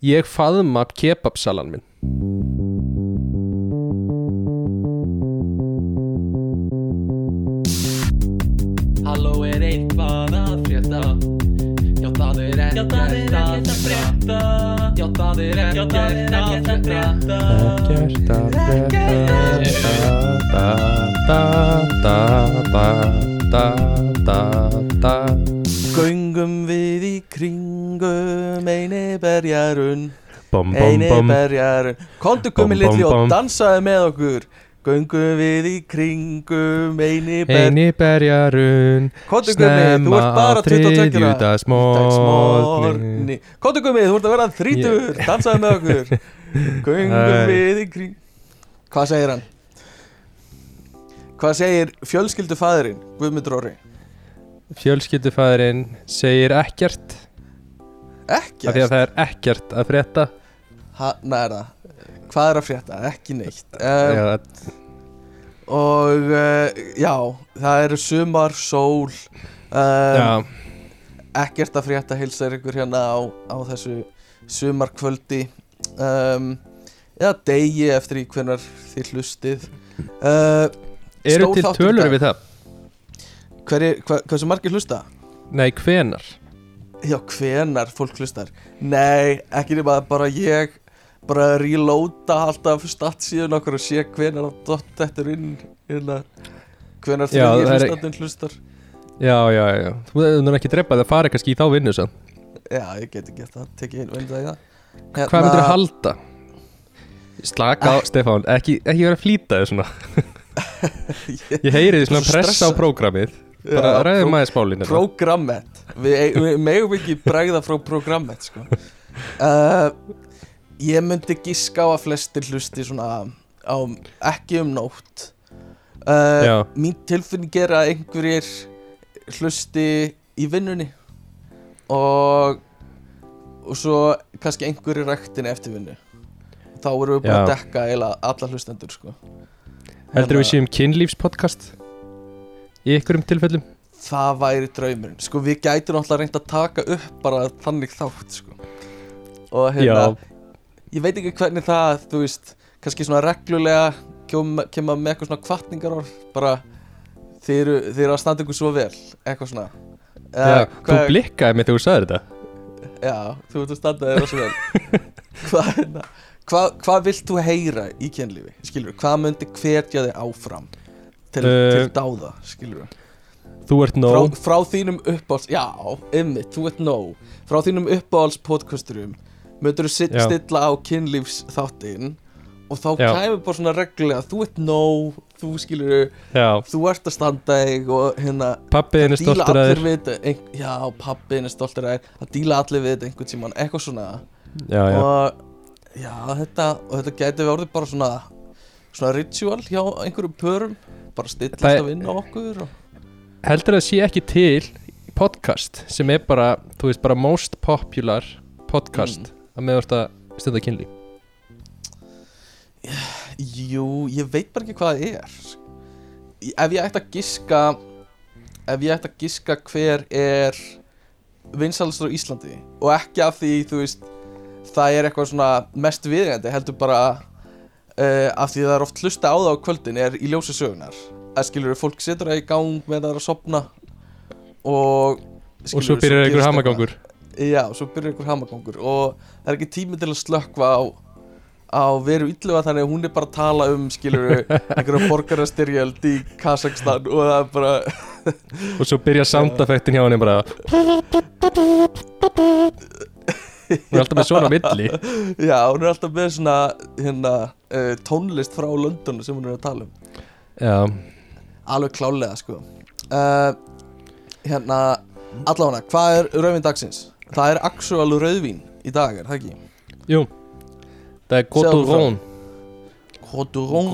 Ég faðma kebabsalan minn. Halló er eitthvað að frétta? Já það er ekkert að frétta. Já það er ekkert að frétta. Ekkert að frétta. Da, da, da, da, da, da Göngum berjarun Eini berjarun Kontu gummi litli og dansaði með okkur. Göngum við í kringum eini berjarun Snemma á bara 22 ára þriðjudagsmorgni. Dagsmorgni Kontu gummi, þú ert að vera þrítur Dansaði með okkur. Göngum Æ. við í kring Hvað segir hann? Hvað segir fjölskyldufæðurinn Guðmundur Orri? Fjölskyldufæðurinn segir ekkert Ekki af því að það er ekkert að frétta Hanna er það Hvað er að frétta? Ekki neitt um, Já, Og uh, já, það eru sumar, sól um, Ekkert að frétta hilsar ykkur hérna á, á þessu sumarkvöldi um, Eða degi eftir í hvenar þið hlustið uh, eru til tölur við það? hver, hva, Hversu margir hlusta? Nei, hvenar? Já, hvenar fólk hlustar? Nei, ekki nema bara ég bara reloada alltaf statsíðun okkur og sé hvenar að þetta er inn hérna, hvenar það er- hlustandinn hlustar. Já, já, já. Þú hefur ekki dreipað að fara kannski í þá vinnu sann Já, ég geti gert það, tekið inn venda í það Hvað myndir að halda? Slaka á, Ek- Stefán, ekki, ekki vera að flýta þig svona. Ég heyri því svona Svo pressa á prógramið Bara Já, ræðum aðeins málin hérna. Programmet Við, við megum ekki bregða frá programmet sko. uh, Ég myndi giska á að flestir hlusti svona á ekki um nótt uh. Mín tilfinning er að einhverjir hlusti í vinnunni og og svo kannski einhverjir ræktinni eftir vinnu þá erum við bara að dekka eiginlega alla hlustendur sko. Heldur við séum kynlífspodcast Í ykkurum tilfellum? Það væri draumurinn Sko við gætum náttúrulega reynd að taka upp bara þannig þátt sko. Og hérna Ég veit ekki hvernig það, þú veist kannski svona reglulega kemur kem með eitthvað svona kvartningar orð bara þið eru, þið eru að standa ykkur svo vel eitthvað svona. Já, Eh, þú blikkaði mig þegar þú sagði þetta. Já, þú ert að standa þér svo vel. Hvað hérna Hvað hva vilt þú heyra í kynlífi? Skilur hvað myndi hvetja þig áfram til, Eh, til dáða, skilur Þú ert nóg. frá, frá þínum uppáhalds já, ymmið, þú ert nóg. Frá þínum uppáhalds podcasturum myndur þú stilla á kynlífs þáttinn og þá kæmur bara svona reglulega þú ert nóg, þú skilur Já, þú ert að standa þig og hérna pappiðin er stoltur að þér. við já, pappiðin er stoltur að þér að díla allir við þetta einhvern tímann, eitthvað svona. Já, já, og já, þetta og þetta gæti við orðið bara svona svona ritual hjá einhverjum pörum bara stillast að vinna okkur og heldur það sé ekki til podcast sem er bara, þú veist, bara most popular podcast að meðvart að stunda kynlíf? Jú, ég veit bara ekki hvað það er. Ef ég ætti að giska Ef ég ætti að giska hver er vinsalastur á Íslandi Og ekki af því, þú veist Það er eitthvað svona mest viðgandi Heldur bara uh, Af því það er oft hlusta á það á kvöldin Er í ljósi sögunar að skilur fólk setur það í gang með það að sopna og Og svo byrjar einhver hamagangur. Já, svo byrjar einhver hamagangur og það er ekki tími til að slökkva á á veru illuga þannig að hún er bara að tala um skilur einhverja borgarastyrjöld í Kazakstan og það er bara Og svo byrja soundeffektin hjá henni bara Hún er alltaf með svona milli. Já, hún er alltaf með svona hérna, uh, tónlist frá London sem hún er að tala um. Já, alveg klálega sko. Uh, hérna allavega, hvað er rauðvín dagsins? það er actual rauðvín í dag, er það ekki? jú. Það er Godurón Hodurón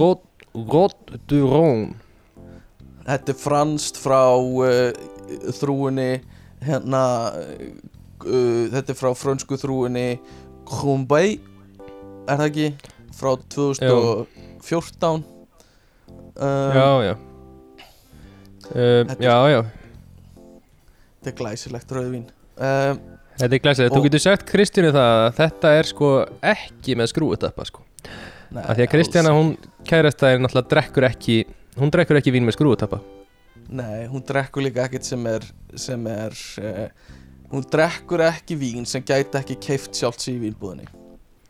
Godurón Þetta er franskt frá uh, þrúinni hérna uh, þetta er frá frönsku þrúinni Krumbay er það ekki? Frá 2014 um, Já, já. Uh, Þetta er- Já, já. Þetta er glæsilegt rauðvín. Um, Þetta er glæsið, þú getur sagt Kristínu það að þetta er sko ekki með skrúutappa sko. Nei, Af því að Kristjana, hún kærastæðir náttúrulega drekkur ekki Hún drekkur ekki vín með skrúutappa Nei, hún drekkur líka ekkert sem er sem er uh, hún drekkur ekki vín sem gæti ekki keift sjálft sig í vínbúðinni.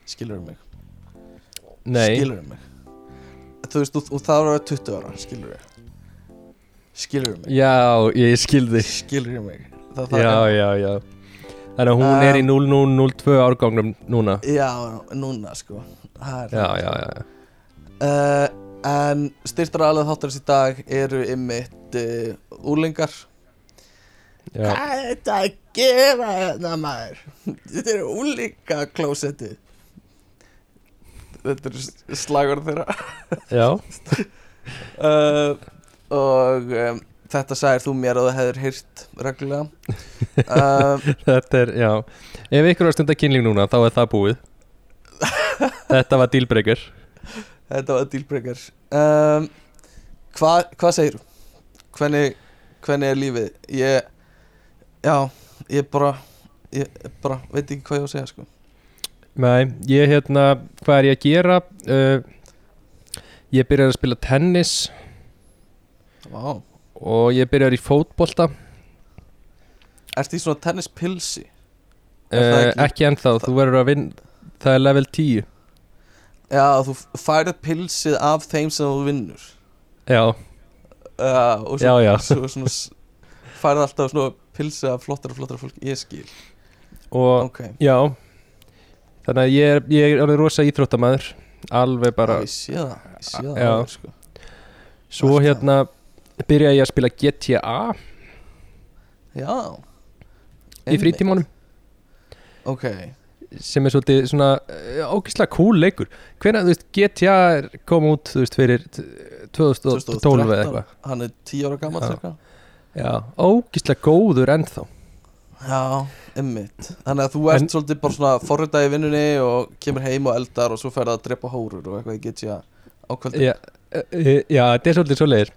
Skilur mig? Nei, skilur mig? Þú veist, og, og það var að vera 20 ára skilur skilur mig? Já, ég skilði skilur mig? Það, það Já, er, já, já. Þannig að hún er í 0002 árgangnum núna. Já, núna sko. Það er Já, já, já, uh, en styrtar alveg þáttarins í dag eru ymmit uh, úlingar. Hvað er þetta að gera hérna maður? Þetta er úlinga klósetti Þetta er slagur þeirra já. uh, Og um, þetta sagðir þú mér að það hefur hýrt reglulega uh, Þetta er, já Ef ykkur var stund að kynlíf núna, þá er það búið Þetta var dealbreaker Þetta var dealbreaker um, Hvað hva segir þú? Hvernig, hvernig er lífið? Ég Já, ég bara Ég bara veit ekki hvað ég á að segja sko. Nei, ég hérna, hvað er ég að gera? Uh, ég byrjar að spila tennis. Vá. Og ég byrjar í fótbolta. Ertu í svona tennispilsi? Uh, ekki- Ekki ennþá, þú verður að vinna Það er level 10 Já, þú færið pilsið af þeim sem þú vinnur. Já, uh, og já, svo, já svo svona s- færið alltaf svona pilsið af flottara flottara fólk Ég skil. Og Ok, já Þannig að ég er, ég er alveg rosa íþróttamæður Alveg bara Já, ég sé það Ég sé það alveg, sko. Svo Alltaf. hérna byrja ég að spila GTA Já. Í Einmitt. frítímanum. Ok, sem er svolítið svona uh, ógeðslega cool leikur. Hvenær, þú veist, GTA kom út, þú veist, fyrir t- 2012 eða eitthvað. Hann er 10 ára gammal Já. Já, ógeðslega góður ennþá. Já, ymmit Þannig að þú ert En- svolítið bara svona forritað í vinnunni og kemur heim og eldar og svo ferð að drepa hórur og eitthvað ég get ég á kvöldi Já, uh, já, þetta er svolítið svoleiðir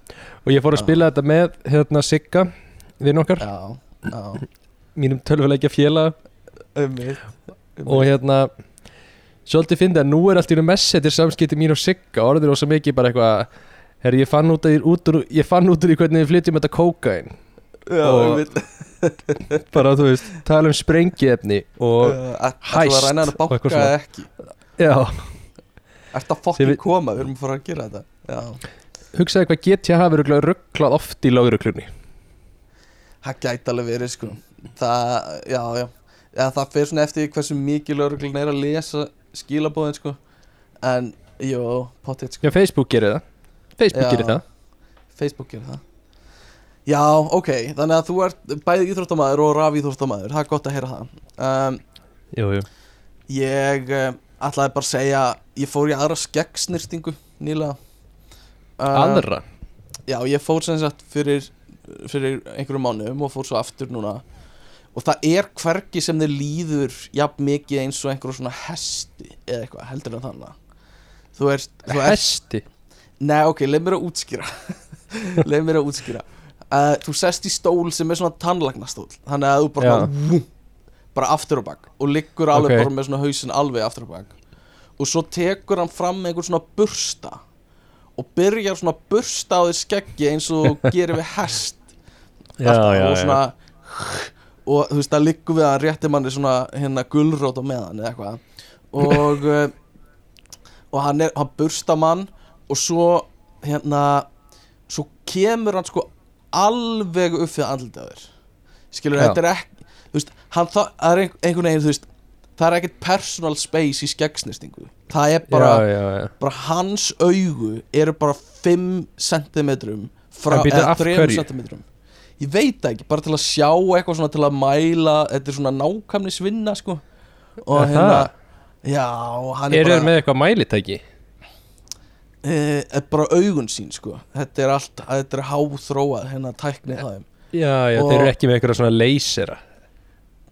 og ég fór að Já. spila þetta með hérna Sigga, vinn okkar. Já, já, mínum tölvuleikja félaga. Ymmit og hérna svolítið fyndi að nú er allt í einu messetir samskipti mín og Sigga orðir ósa mikið bara eitthvað Herri, ég fann út, að, út úr, ég fann út úr í hvernig við flytjum þetta kókain Já, og- bara þú veist, tala um sprengiefni og að hæst hann að og eitthvað svona. já, að Sem fokkin við- koma, við erum að fara að gera þetta. Já, hugsaði hvað GTA hafi rugglað oft í lögreglunni. Það gæti alveg verið sko. Það, já, já. Já, það fer svona eftir hversu mikið lauruglun er að lesa skilabóðin sko. En, jú, potið sko. Já, Facebook gerir það Facebook gerir það. Facebook gerir það. Já, ok, þannig að þú ert bæði íþróttamæður og raf íþróttamæður Það er gott að heyra það. Um, jú, jú. Ég um, ætlaði bara að segja Ég fór í aðra skeggsnýrtingu nýlega. Uh, aðra? Já, ég fór sem sagt fyrir, fyrir einhverjum mánuðum og fór svo aftur núna. Og það er hvergi sem þið líður jafn mikið eins og einhverjum svona hesti eða eitthvað, heldur en þannig Þú ert, þú ert hesti Nei, ok, leið mér að útskýra Leið mér að útskýra uh, Þú sest í stól sem er svona tannlagnastól Þannig að þú bara, Já. svona, bara aftur á bak Og liggur alveg Ok. bara með svona hausinn alveg aftur á bak Og svo tekur hann fram einhver svona bursta Og byrjar svona bursta á því skeggi eins og gerir við hest já, já, og já. svona og þú veist það liggur við að rétti manni svona hérna gulrót á meðan eða eitthvað og uh, og hann er, hann bursta mann og svo hérna svo kemur hann sko alveg upp fyrir þér skilur Já. þetta er ekki þú veist, hann það það er ein- einhvern veginn þú veist það er ekkert personal space í skeggsnistingu það er bara, já, já, já. bara hans augu eru bara 5 cm frá, En býttu, eða af 3 hverju? cm ég veit það ekki, bara til að sjá eitthvað svona til að mæla, þetta er svona nákvæmni svinna sko og Er hérna það? já, hann er Eru bara þeir með eitthvað mælitæki? E, bara augun sín sko. Þetta er allt, þetta er háþróað hérna tæknið það Já, já, Og- þeir eru ekki með eitthvað svona leysera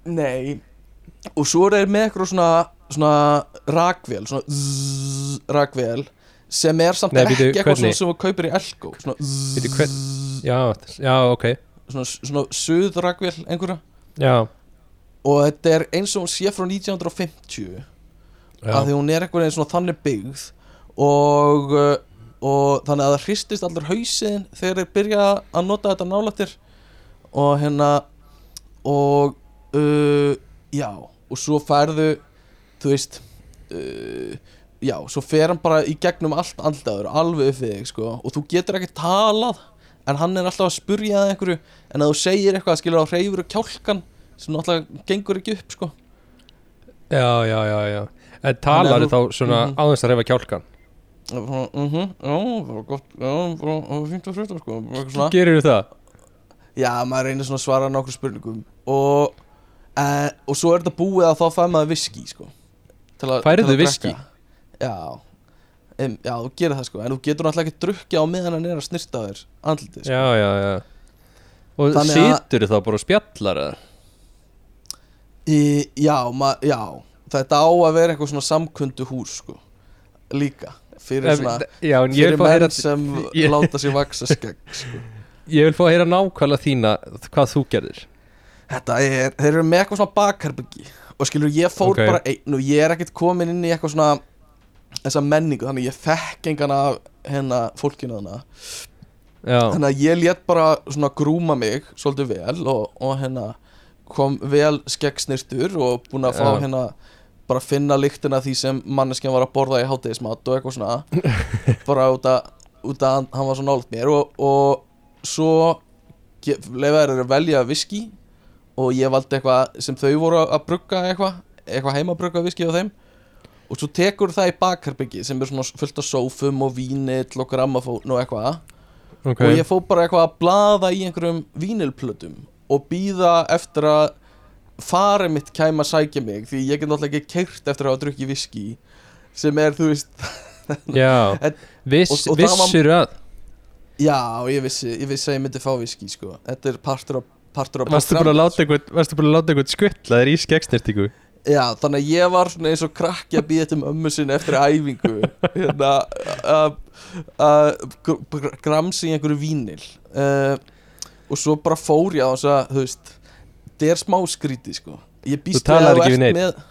nei. Og svo er með eitthvað svona svona rakvél svona zzz, rakvél sem er samt Nei, ekki býtu, eitthvað svona hvernig? sem þú kaupir í Elko. Svona zzz, Býtu, hvern- Já, já, ok. Svona, svona suðrakvél einhverja. Já, og þetta er eins og hún sé frá 1950 Já. að því hún er einhvern veginn svona þannig byggð og, uh, og þannig að það hristist allir hausin þegar þeir byrja að nota þetta nálættir og hérna og uh, já, og svo færðu þú veist uh, já, svo fer hann bara í gegnum allt alldaður, alveg upp þig sko, og þú getur ekki talað en hann er alltaf að spurja það einhverju. En að þú segir eitthvað, skilur á reyfur og kjálkan sem náttúrulega gengur ekki upp sko. Já, já, já, já. En að þá svona Mhm. áðins að reyfa kjálkan Mhm, það að sko svona. Gerir það? Já, maður reynir svona að svara nokkur spurningum Og e, Og svo er þetta búið að þá fæ maður viski sko að- að viskí? drekka. Já em, Já, þú gerir það sko En þú getur náttúrulega ekki drukkja á meðan hann er að snirta þér Andlitið sko Já, já, já Og Þannig að- situr þá bara og spjallar eða? Já, ma, já, þetta á að vera eitthvað svona samkundu hús sko Líka Fyrir svona Já, Fyrir að heyra menn sem ég- láta sér vaksa skegg sko. Ég vil fá að heyra nákvæmlega þína Hvað þú gerðir Þetta er, þeir eru með eitthvað svona bakherbyggi Og skilur, ég fór Ok. bara einn Og ég er ekkert komin inn í eitthvað svona Þessa menningu, þannig ég þekk engan af Hérna fólkinu þarna Þannig að ég let bara svona grúma mig Svolítið vel og, og hérna Kom vel skeggsnirtur Og búin að fá Já. hérna Bara finna lyktina af því sem manneskjan var að borða í hátegismat Og eitthvað svona. Bara út út að hann, var svo nált mér Og, og svo Lefaður þeir að velja viski og ég valdi eitthvað sem þau voru að brugga eitthvað eitthvað heima að brugga viski á þeim. Og svo tekur það í bakherbyggi sem er svona fullt af sófum og vínill og grammafón og eitthvað. Ok. Og ég fó bara eitthvað að blaða í einhverjum vínilplötum og býða eftir að farið mitt kæma að sækja mig því ég get náttúrulega ekki keirt eftir að hafa drukkið viski sem er, þú veist Já, En- Viss, og- og það var- vissir að já, ég vissi, ég vissi að ég myndi fá viski sko. þetta er partur af partur af Varstu búin að láta einhvern búin að skvittla þér í skeggsnirtingu Já, þannig að ég var svona eins og krakki að býða til mömmu sinni eftir æfingu. Hérna að að gr- gr- gramsa í einhverju vínil uh, og svo bara fór ég á þess að, þú veist þetta er smá skríti, sko. Ég býst Þú talar við að við ert með,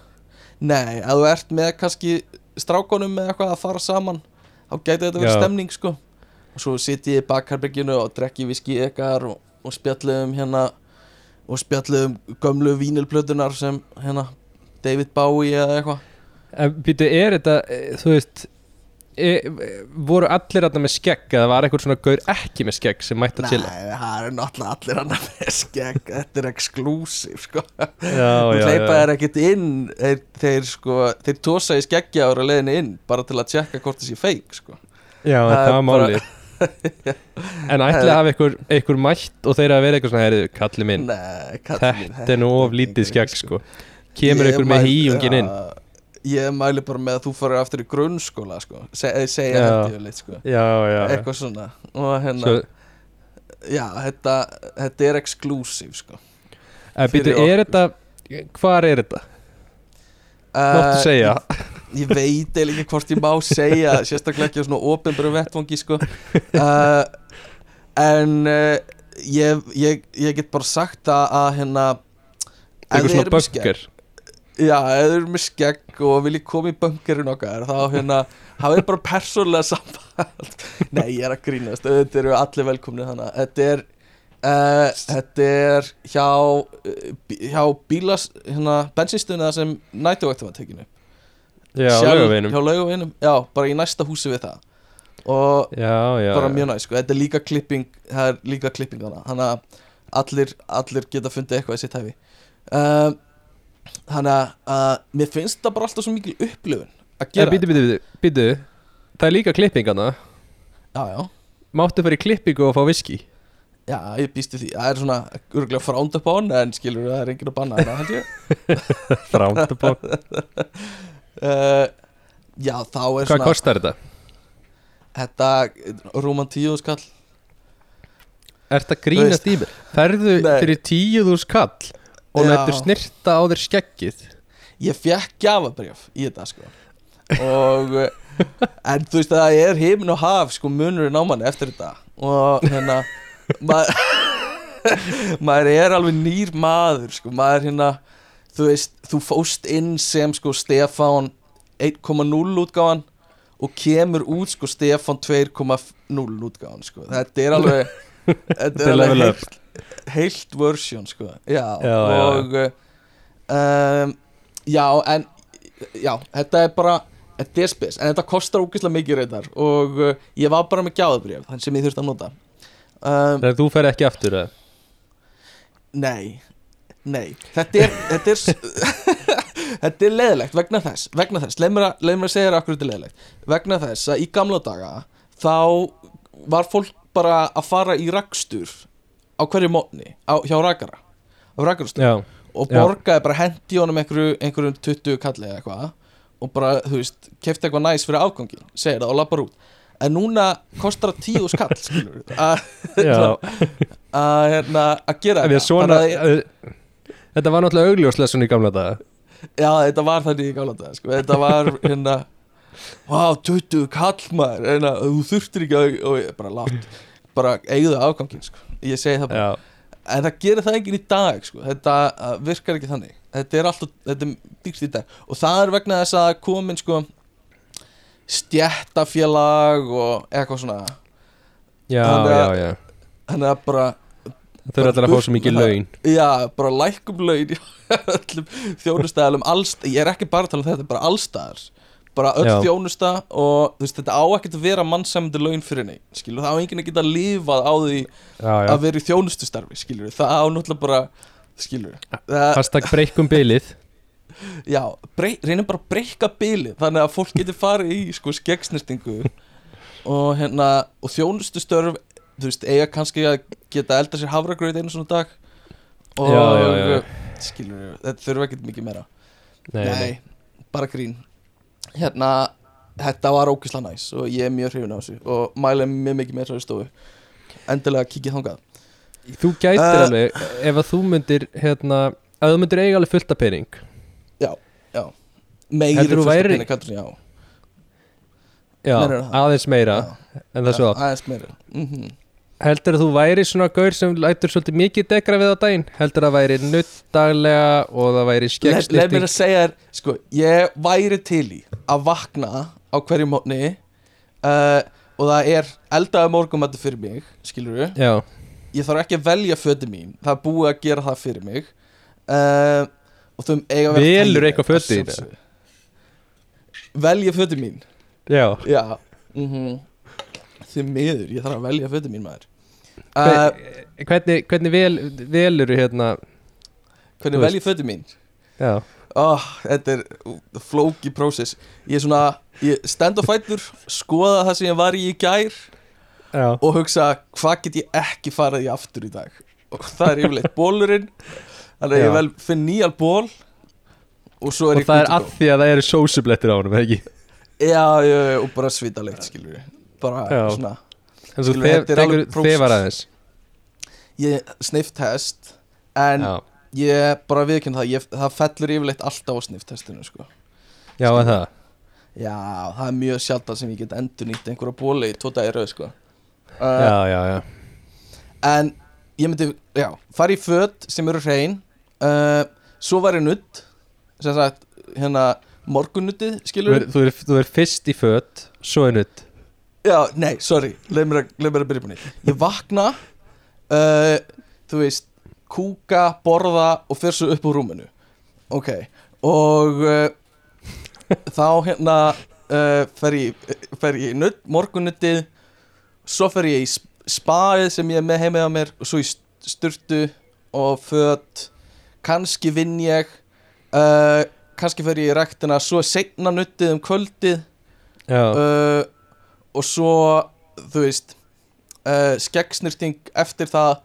Nei, að þú ert með kannski strákonum með eitthvað að fara saman þá gæti þetta verið stemning, sko. Og svo sitt ég í bakherberginu og drekki viski ekkar og, og spjallum hérna og spjallum gömlu vínilplötunar sem hérna David Bowie eða eitthvað. En býtu, er þetta, eh, þú veist voru allir þarna með skegg eða var eitthvað svona gaur ekki með skegg sem mætti að chilla Nei, það er náttúrulega allir hann með skegg. Þetta er exclusive, sko. Já, Þú já. þær ekkert inn. Þeir, þeir, sko, þeir tósa í skeggja ára leiðinni inn Bara til að tjekka hvort það sé fake, sko. Já, Það það er var málið. En ætli að hafa einhver, einhver mætt og þeir að vera eitthvað svona, heyrðu, kalli minn. Nei, kallinn minn, Þetta er nú of lítið skegg, ekki, sko. Kemur einhver með hýjungin inn Ég mæli bara með að þú farir aftur í grunnskóla, sko. Se, eh, Segja þetta yfirleitt, sko. Já, já, já Eitthvað svona. Og hérna, Svo, já, þetta, þetta er exclusive, sko. Fyrir er þetta Hvar er þetta? Máttu Eh, segja. ég veit eiginlega ekki hvort ég má segja sérstaklega ekki á svona ofinbæru vettvangi sko. Uh, en uh, ég, ég, ég get bara sagt að, að hérna Eitthvað svona bunker já, ef þið eru með skegg og viljið koma í bunkerinn okkar þá hérna hafið bara persónlega samband. Nei, ég er að grínast þetta eru allir velkomni þannig að þetta er Uh, þetta er hjá uh, bí- hjá bílas hérna, bensinstöðuna sem nætuvaktum var tekinu Já, laugaveginum. hjá laugaveginum, já, bara í næsta húsi við það. Og Já, já bara já. mjög næst, sko, þetta er líka klipping það er líka klipping þannig að allir, allir geta fundið eitthvað í sitt hæfi. Um, þannig að uh, mér finnst það bara alltaf svo mikil upplifun að gera býtu, býtu, býtu Það er líka klippingana já, já, Máttu fara í klippingu og fá viski? Já, ég býstu því. Það er svona örgulega fránd upp á hann en skilur það er enginn að banna hana held ég. Á uh, já, þá er Hvað svona kostar þetta? þetta rúman tíu skall Ert að grínast í mér? Ferðu Nei. fyrir tíu skall og Já. lættu snirta á þér skeggið. Ég fekk gjafabrjöf í þetta sko. Og eh, en þú veist að það er heimin og haf sko munurinn á manni eftir þetta. Og hérna maður maður er alveg nýr maður sko. Maður hérna þú veist, þú fóst inn sem sko Stefán 1.0 útgáfan og kemur út sko Stefán 2.0 útgáfan sko. þetta er alveg þetta er alveg heilt, heilt version sko. já, Já, og já. Um, já, en já, þetta er bara þetta er spes, en þetta kostar ógeðslega mikið reyndar og uh, ég var bara með gjáðabrjöf þann sem ég þurfti að nota um, Þegar þú fer ekki aftur eða? Nei, nei Þetta er Þetta er, þetta er leðilegt vegna þess Vegna þess, leið mér að, að segja þér akkur þetta er leðilegt Vegna þess að í gamla daga Þá var fólk bara að fara í rakstur Á hverju mótni? Hjá rakara Á rakarastöð Já, Og borgaði bara hendi honum einhverju, einhverjum 20 kalli eða eitthvað Og bara, þú veist, kefti eitthvað næs fyrir afgangin Segir það og lappar út. En núna kostar það tíu skall að að hérna, að gera svona að- Þetta. var náttúrulega augljóslega svona í gamla daga. Já, þetta var þannig í gála dag sko. Þetta var hérna Vá, 20 kall maður. Hérna, Þú þurftir ekki að bara látt Bara eigðu afgangin sko. Ég segi það bara. Já, En það gerir það enginn í dag sko. Þetta uh, virkar ekki þannig. Þetta er alltaf, þetta er dýrst í dag. Og það er vegna þess að komin sko Stjættafélag Og eitthvað svona. Já, Þannig já, að- já. Þannig að bara Þau eru allir að fá svo mikið laun. Já, bara lækum laun í öllum þjónustæðalum allst, ég er ekki bara að tala um þetta, bara allstæðar bara öll Já. þjónusta og þú veist, þetta á ekkert að vera mannsamandi laun fyrir neitt, skilur, það á enginn að geta lifað á því Já, já. að vera í þjónustustarfi, skilur, það á náttúrulega bara skilur, það, Hashtag breykum bilið. Já brey, reynum bara að breyka bilið, þannig að fólk getur farið í, sko, skeggsnistingu og hérna, og þjónustustörf þú veist, eiga kannski að geta elda sér hafragraut einu svona dag og Já, já, já. skilur, þetta þurfa ekkert mikið meira. Nei. bara grín hérna, þetta var ókisla næs og ég er mjög hrifin á þessu og mæla mjög mikið með þessari stofu. Endilega kikið þangað. Þú gætir Uh, alveg Ef að þú myndir hérna Ef þú myndir eiga alveg fullt af pening. Meiri Heldur þú fullt af pening, heldur, já, Já, Meinarðu það? aðeins meira já, En það já, svo aðeins meiri mm Heldur að þú væri svona gaur sem lætur svolítið mikið degra við á daginn? Heldur að það væri nuttdaglega Og það væri Leif mér skeggsnýtting að segja þér, sko, ég væri til í að vakna á hverju mótni uh, og það er eldaði morgumættu fyrir mig, skilur við ég þarf ekki að velja föti mín það er búið að gera það fyrir mig uh, og þau eiga að vera þægileg, eitthvað að þín, sjálfsögðu. velja föti mín. Já. Já mm því miður, ég þarf að velja föti mín maður. Uh, Hve- Hvernig, hvernig vel, velur hérna hvernig þú velja föti mín? Já, oh, þetta er flóki prósess. Ég er svona, ég stend á fætur skoða það sem ég var í í gær já. og hugsa hvað get ég ekki farið í aftur í dag? Og það er yfirleitt bólurinn þannig að ég vel finn nýjan ból og svo er Og ég það er að því að það eru sósublettir á honum, ekki? go. já, já, já, og bara svitalegt skilur við bara Já. svona En þú Skilur, þetta er alveg prósess. þefar aðeins ég snifftest en Já, ég bara viðkynna það ég, það fellur yfirleitt alltaf á snifftestinu sko. já en það já, það er mjög sjaldan sem ég get endur nýtt einhverja bóli í tóta rauð sko. uh, Já, já, já en ég myndi, já, fara í föt sem eru hrein uh, svo var ég nutt sem sagt, hérna morgunnuttið, Þú skilur er, þú er, þú er fyrst í fött, svo er nutt já, nei, sorry, leið mér að, leið mér að byrja búin ég vakna uh, þú veist, kúka borða og fer svo upp úr rúminu. Ok, og uh, þá hérna uh, fer ég, fer ég í nutt, morgunnuttið svo fer ég í sp- spaið sem ég er með heimið á mér og svo í st- sturtu og föt. Kannski vinn ég uh, kannski fer ég í rektina svo seinna nuttið um kvöldið. Já, uh, og svo þú veist uh, skeggsnirting eftir það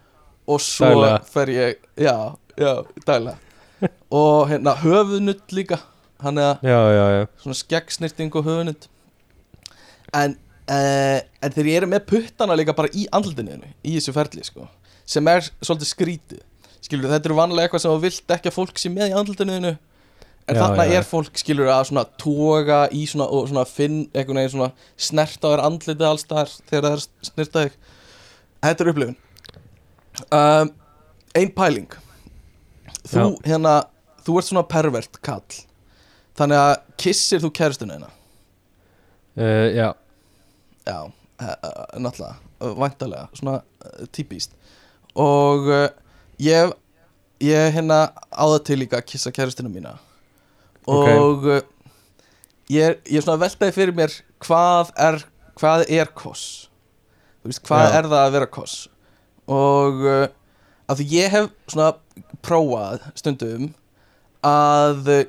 og svo Daglega. fer ég já, já, daglega. Og hérna höfunutt líka. Hann er já svona skeggsnirting og höfunutt en uh, en þeir eru með puttana líka bara í andlutinu í þessu ferli sko sem er svolítið skrítið. Skilur þetta eru vanlega eitthvað sem þú vilt ekki að fólk sé með í andlutinu þínu. En Já, þarna já, er fólk skilur að svona toga í svona og svona finn einhvern veginn svona snert á þér andlitið alls þar þegar það er snert þig. Þetta er upplifun. Um, ein pæling. Þú Já. hérna þú ert svona pervert kall. Þannig að kissir þú kæristuna þína? Uh, Já, já, uh, uh, náttúrulega væntalega, svona típist og uh, ég ég hérna á það til líka að kissa kæristuna mína og uh, ég, ég er svona að veltaði fyrir mér hvað er hvað er koss? Veist, hvað Já. er það að vera koss? Og uh, að því ég hef svona prófað stundum að uh,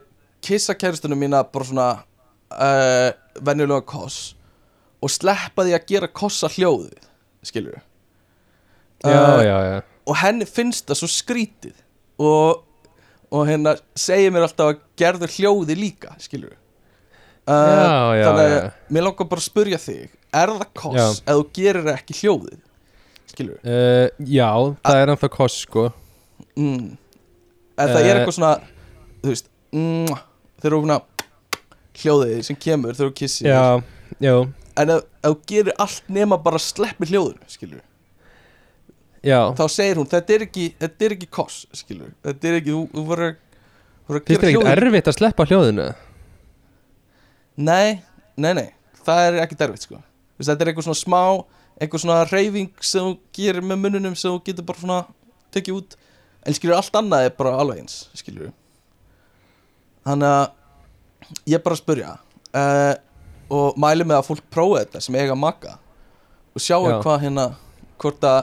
kissa kæristunum mína bara svona uh, venjulega koss og sleppa því að gera kossa hljóðið skilur já, já, já. og henni finnst það svo skrítið og, og hérna segir mér alltaf að gerður hljóði líka skilur uh, Já, já, þannig að já. mér langar bara að spurja þig er það koss ef þú gerir ekki hljóðið skilur uh, Já, það er ennþá koss sko mm. en það er Eh. eitthvað svona þú veist mm, þegar þú svona hljóðið sem kemur þegar þú kissir Já, já, en þú gerir allt nema bara sleppir hljóðinu skilur já. Þá segir hún þetta er ekki, þetta er ekki koss skilur þetta er ekki, þú, þú voru þér gera ekkert erfitt að sleppa hljóðinu? nei, nei, nei, það er ekki derfitt sko. Veist, þetta er eitthvað svona smá eitthvað svona reyfing sem þú gerir með munnunum sem þú getur bara svona tekið út. En skilur allt annað er bara alveg eins skilur þannig að ég er bara spurja uh, og mæli með að fólk prófa þetta sem eiga maka og sjáu Já. hvað hérna hvort að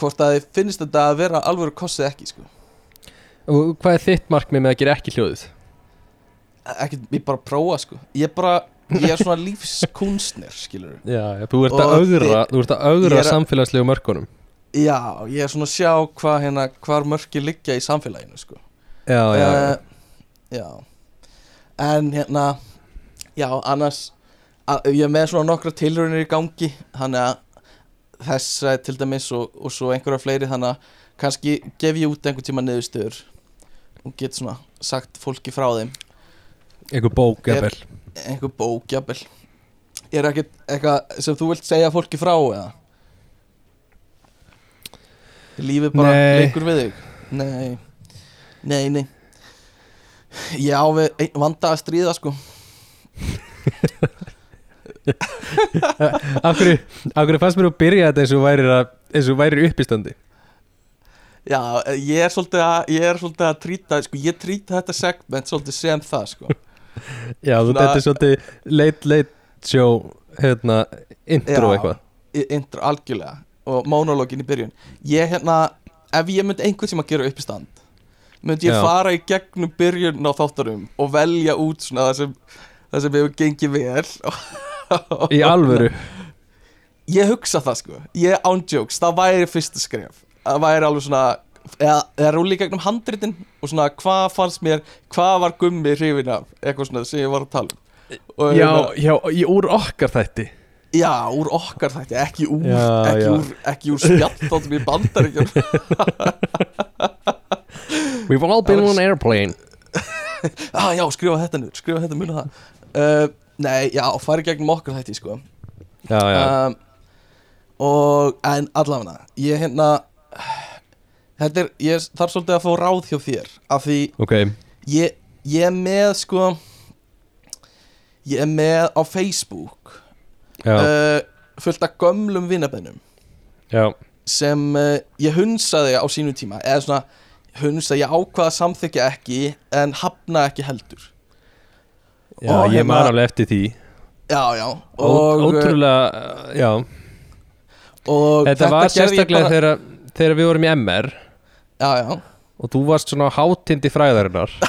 hvort að þið finnst þetta að vera alvöru kostið ekki sko. Og hvað er þitt markmið með að gera ekki hljóðið? ekki, ég bara prófa sko. Ég bara, ég er svona lífskunstnir skilur Já, já, þú ert að augra, þi- þú ert að að- samfélagslegu mörkunum. Já, ég er svona að sjá hvað hérna, hvar mörki liggja í samfélaginu sko. Já, já, já. Eh, já. En hérna já, annars að, ég er með svona nokkra tilraunir í gangi þannig að þessa til dæmis og, og svo einhverja fleiri þannig að kannski gef ég út einhvern tíma niðurstöður og get svona sagt fólki frá þeim. Einhver bók, Er- jafnvel. einhver bók, jafnvel. Er ekkert eitthvað sem þú vilt segja fólki frá eða? Lífið bara Nei. leikur við þig. Nei, nei, nei. Ég á við vanda að stríða sko Af hverju, af hverju fannst mér að byrja þetta eins og værir, að, eins og værir uppistandi? Já, ég er svolítið að ég er svolítið að trýta, sko, ég trýta þetta segment svolítið sem það, sko. Já, Svona- þetta er svolítið late late show hérna, intro eitthvað. intro, algjörlega og monologin í byrjun. Ég hérna, ef ég myndi einhvern sem að gera upp í stand myndi ég Já. fara í gegnum byrjun á þáttarum og velja út svona það sem, það sem hefur gengið vel Í alvöru. Ég hugsa það sko, ég ándjóks það væri fyrsta skref. Það væri alveg svona eða, eða rúli gegnum handritin og svona hvað fannst mér hvað var gummi hrifin af? Eitthvað svona sem ég var að tala um. Og, Já, hérna- já, í úr okkar þætti. Já, úr okkar þætti, ekki úr, Já, ekki, já. úr ekki úr spjallþáttum í bandaríkjum We've all been on an airplane. Ah, Já, skrifa þetta nú, skrifa þetta mjög það. Uh, Nei, já, fari gegnum okkar þætti, sko. Já, já, um, Og, en allavega Ég hérna Þetta er, ég þarf svolítið að fá ráð hjá þér Af því ok. ég, ég er með, sko Ég er með á Facebook Já, uh, Fullt af gömlum vinnabennum já, sem uh, ég hunsaði á sínum tíma eða svona hunsa, ég ákvaða að samþykja ekki en hafna ekki heldur já Og ég hérna- man alveg eftir því. Já, já og, Ótrúlega, já. og Þetta var gerði ég sérstaklega bara, þegar, þegar við vorum í MR já, já, og þú varst svona hátindi fræðarinnar.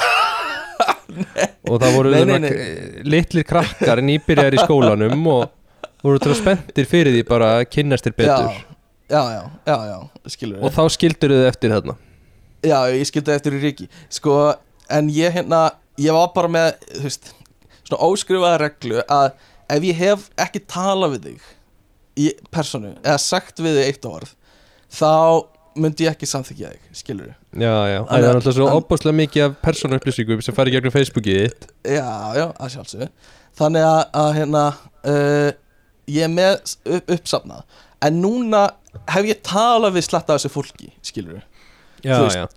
Og það voru Nei, nei, nei, litlir krakkar nýbyrjar í skólanum og voru að spenntir fyrir því bara að kynnast þér betur. Já, já, já, já, já og þá skildur þið eftir þarna. Já, ég skildi eftir í Ríki sko, en ég hérna ég var bara með, þú veist svona óskrifaða reglu að ef ég hef ekki talað við þig í personu, eða sagt við þig eitt orð þá myndi ég ekki samþykja þig, skilur Já, já, það Þannig er að- alltaf svo opbáslega mikið af persónu upplýsingum sem fari gegnum Facebookið þitt. Já, já, að sjálfsögðu. Þannig að, að hérna uh, Ég er með upp, uppsafnað. En núna hef ég talað við slatta af þessu fólki Skilur Já, Þú veist, já,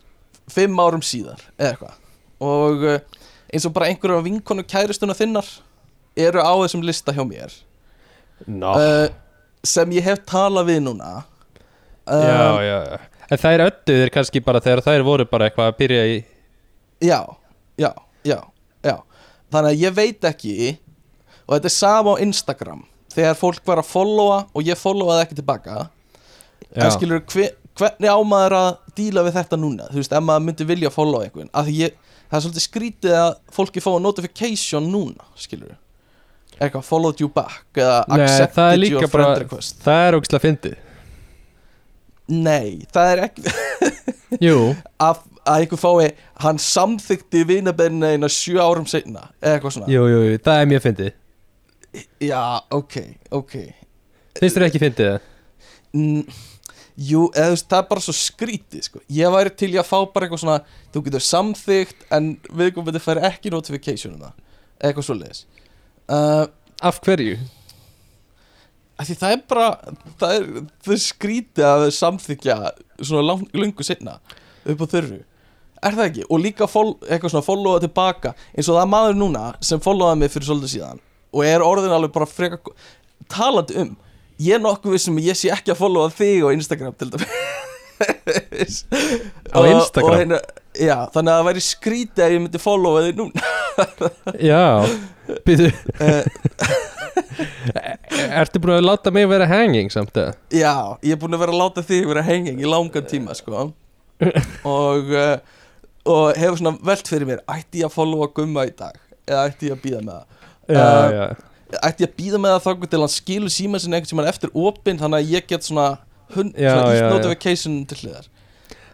Fimm árum síðar, eða eitthvað. Og uh, eins og bara einhverjum vinkonu kæristuna þinnar eru á þessum lista hjá mér. Nó, uh, sem ég hef talað við núna. Uh, já, já já. En þær ödduðir kannski bara þegar þær voru bara eitthvað að byrja í já, já, já, já. Þannig að ég veit ekki og þetta er sama á Instagram þegar fólk var að followa og ég followaði ekki tilbaka. Já, en skilur, hver, hvernig á maður að díla við þetta núna, þú veist, ef maður myndi vilja followa einhvern, af því ég, það er svolítið skrítið að fólki fá notification núna, skilur eitthvað followed you back eða Nei, accepted líka your friend request. Það er ógislega fyndið. Nei, það er ekki að, að einhver fái hann samþykti vinabennina eina sjö árum seinna eða eitthvað svona. Jú, jú, jú, það er mjög fyndið. Já, ok, ok. Finnst þér ekki fyndið það? Jú, eða þú veist, það er bara svo skrítið sko. ég væri til í að fá bara eitthvað svona þú getur samþygt en viðkomandi fær ekki notification það eða eitthvað svo leiðis uh, Af hverju? því það er bara það er, það er skrítið að samþykja svona lang, lungu setna upp á þörfu er það ekki? og líka fol, eitthvað svona followa tilbaka eins og það er maður núna sem followaði mig fyrir svolítið síðan og er orðin alveg bara freka talandi um ég er nokkuð vissum að ég sé ekki að followa þig á Instagram til dæmis. Á Instagram? og hérna, já, þannig að það væri skrítið að ég myndi followa þig núna. Já, býtu Eh, Ertu búin að láta mig vera hanging samt eða? Já, ég er búin að vera að láta þig vera henging í langan tíma sko. Og, uh, og hefur svona velt fyrir mér ætti ég að followa gumma í dag? Eða ætti ég að býða með það? Já, Uh, já ætti ég að býða með það þá til hann skilur síma sinni einhvern tímann eftir opinn þannig að ég get svona, svona ítt notification til hliðar.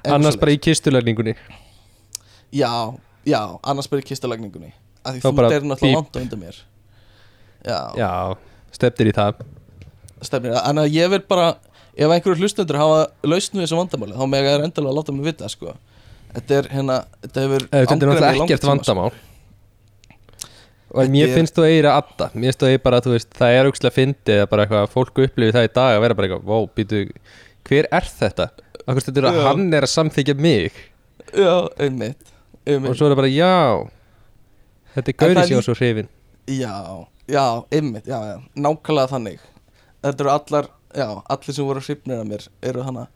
Eitthvað Annars bara í kistulegningunni Já, já, annars bara í kistalagningunni að því þú er náttúrulega langt á undan mér. Já, Já, stefnir í það. Stefnir En að ég vil bara, ef einhverju hlustendur hafa lausn við þessu vandamáli þá með er endalega að láta mig vita sko. Þetta er hérna, þetta hefur Þetta er náttúrulega ekkert sko. vandamál Og mér er- finnst þú eira adda. Mér finnst þú eira bara, þú veist, það er aukslega fyndið að bara eitthvað, fólk upplifir það í dag að vera bara eitthvað, wow, býtu, hver er þetta? Akkur stundur að hann er að samþykja mig? Já, einmitt, og einmitt. svo er það bara, já Þetta er gaurið líka- svo hrifin Já, já, einmitt, já, já Nákvæmlega þannig. Þetta eru allar, já, allir sem voru hrifnir af mér eru hana.